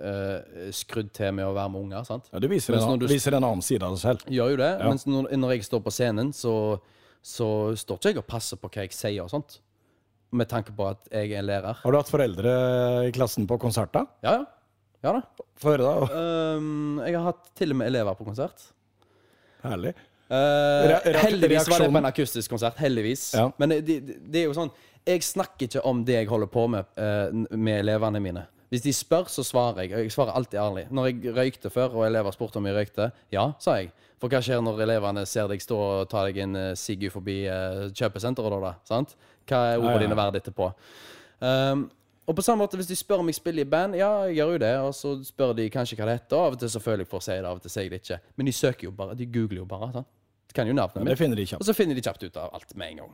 er skrudd til med å være med unger, sant? Ja, du viser, en, du- viser en annen side av deg selv. Gjør jo det. Ja. Mens når, når jeg står på scenen, så, så står ikke jeg og passer på hva jeg sier og sånt. Med tanke på at jeg er en lærer. Har du hatt foreldre i klassen på konsert, da? Ja, ja. Ja da. Få høre, da. Ehm, jeg har hatt til og med elever på konsert. Herlig. Uh, heldigvis var det på en akustisk konsert. Heldigvis. Ja. Men det, det, det er jo sånn Jeg snakker ikke om det jeg holder på med uh, med elevene mine. Hvis de spør, så svarer jeg. og Jeg svarer alltid ærlig. Når jeg røykte før, og elever spurte om jeg røykte, ja, sa jeg. For hva skjer når elevene ser deg stå og ta deg en uh, sigg forbi uh, kjøpesenteret, da? da sant? Hva er ordene Ja, ja. dine verdt etterpå? Um, og på samme måte, hvis de spør om jeg spiller i band, ja, jeg gjør jo det. Og så spør de kanskje hva det heter. Av og til så føler jeg for å si det, av og til sier jeg det ikke. Men de søker jo bare. De googler jo bare. sant? De kan jo navnet mitt. finner de Og så finner de kjapt ut av alt med en gang.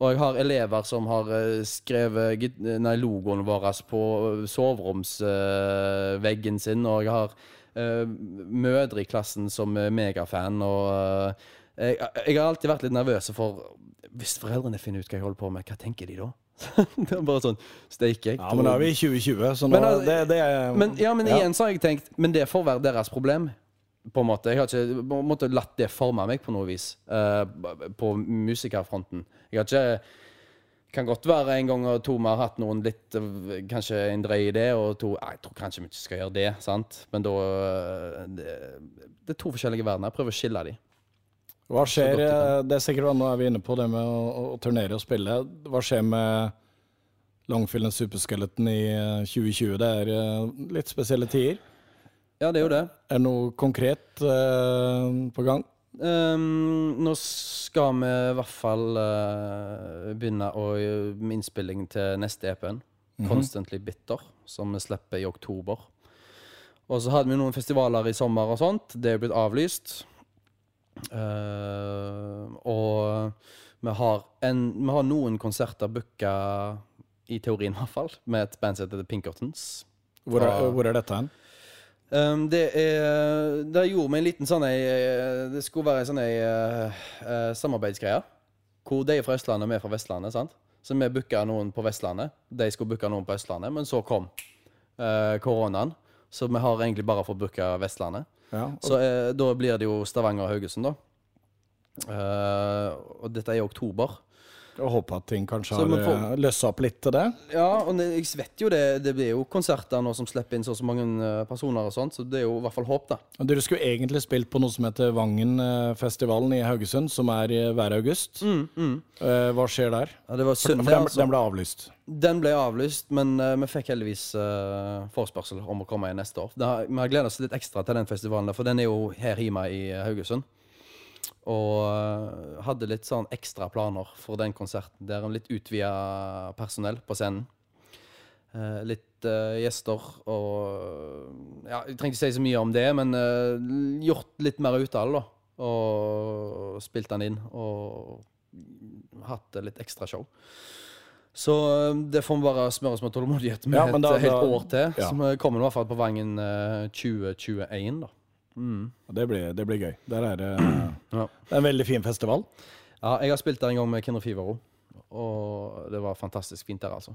Og jeg har elever som har eh, skrevet nei, logoen vår på soveromsveggen sin, og jeg har uh, mødre i klassen som er megafan, og uh, jeg, jeg har alltid vært litt nervøs for Hvis foreldrene finner ut hva jeg holder på med, hva tenker de da? det er bare sånn Steike. Ja, men da er vi i 2020, så nå Men, altså, det, det er Men, ja, men igjen så har jeg tenkt Men det får være deres problem. På en måte. Jeg har ikke på en måte latt det forme meg på noe vis. Uh, på musikerfronten. Jeg har ikke Kan godt være en gang og to vi har hatt noen litt eh, Kanskje en drøy idé, og to Jeg tror kanskje vi ikke skal gjøre det, sant? Men da eh, Det, det er to forskjellige verdener. Jeg prøver å skille de. Hva skjer, eh, det er sikkert Nå er vi inne på det med å, å turnere og spille. Hva skjer med Longfillen Superskeleton i eh, 2020? Det er eh, litt spesielle tider. Ja, det er jo det. Er det noe konkret eh, på gang? Um, nå skal vi i hvert fall uh, begynne å, med innspilling til neste EP-en. Constantly Bitter, som vi slipper i oktober. Og så hadde vi noen festivaler i sommer og sånt. Det er blitt avlyst. Eh, og vi har, en, vi har noen konserter booka, i teorien i hvert fall, med et band som heter The Pinkertons. Hvor er, hvor er dette hen? Um, det er Det gjorde vi en liten sånn ei eh, Det skulle være ei sånn ei uh, samarbeidsgreie. Hvor de er fra Østlandet, vi er fra Vestlandet. sant? Så vi booka noen på Vestlandet. De skulle booke noen på Østlandet, men så kom koronaen. Så vi har egentlig bare fått booka Vestlandet. Ja, og, Så eh, da blir det jo Stavanger-Haugesund, da. Eh, og dette er i oktober. Og håper at ting kanskje har får- eh, løssa opp litt til det. Ja, og jeg vet jo det. Det blir jo konserter nå som slipper inn så og så mange eh, personer og sånt, så det er jo i hvert fall håp, da. Og Dere skulle egentlig spilt på noe som heter Vangen-festivalen i Haugesund, som er i hver august. Eh, hva skjer der? Ja, det var synd, for den, altså. den ble avlyst. Den ble avlyst, men uh, vi fikk heldigvis uh, forespørsel om å komme igjen neste år. Da, vi har gledet oss litt ekstra til den festivalen, for den er jo her hjemme i eh, Haugesund. Og eh, hadde litt sånn ekstra planer for den konserten. Der litt utvida personell på scenen. Eh, litt eh, gjester og Ja, jeg trenger ikke si så mye om det, men eh, gjort litt mer ut av det, da. Og spilt den inn. Og hatt eh, litt ekstra show. Så øh, det får vi bare smøre oss med tålmodighet med Ja, et da- helt da- år til. ja. Så vi kommer i hvert fall på Vangen øh, 2021, da. Og Det blir, det blir gøy. Der er det, Ja. det er en veldig fin festival. Ja, jeg har spilt der en gang med Kinder Fivero, og det var fantastisk fint der, altså.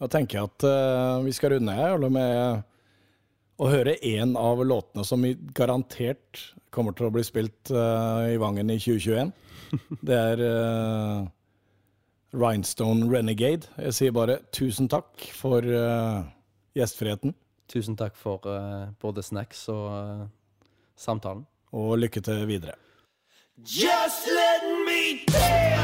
Da tenker jeg at uh, vi skal runde her eller med å høre en av låtene som garantert kommer til å bli spilt uh, i Vangen i 2021. Det er uh, Rhinestone Renegade. Jeg sier bare tusen takk for gjestfriheten, Tusen takk for både snacks og samtalen. og lykke til videre. Just let me dance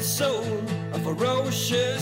so ferocious.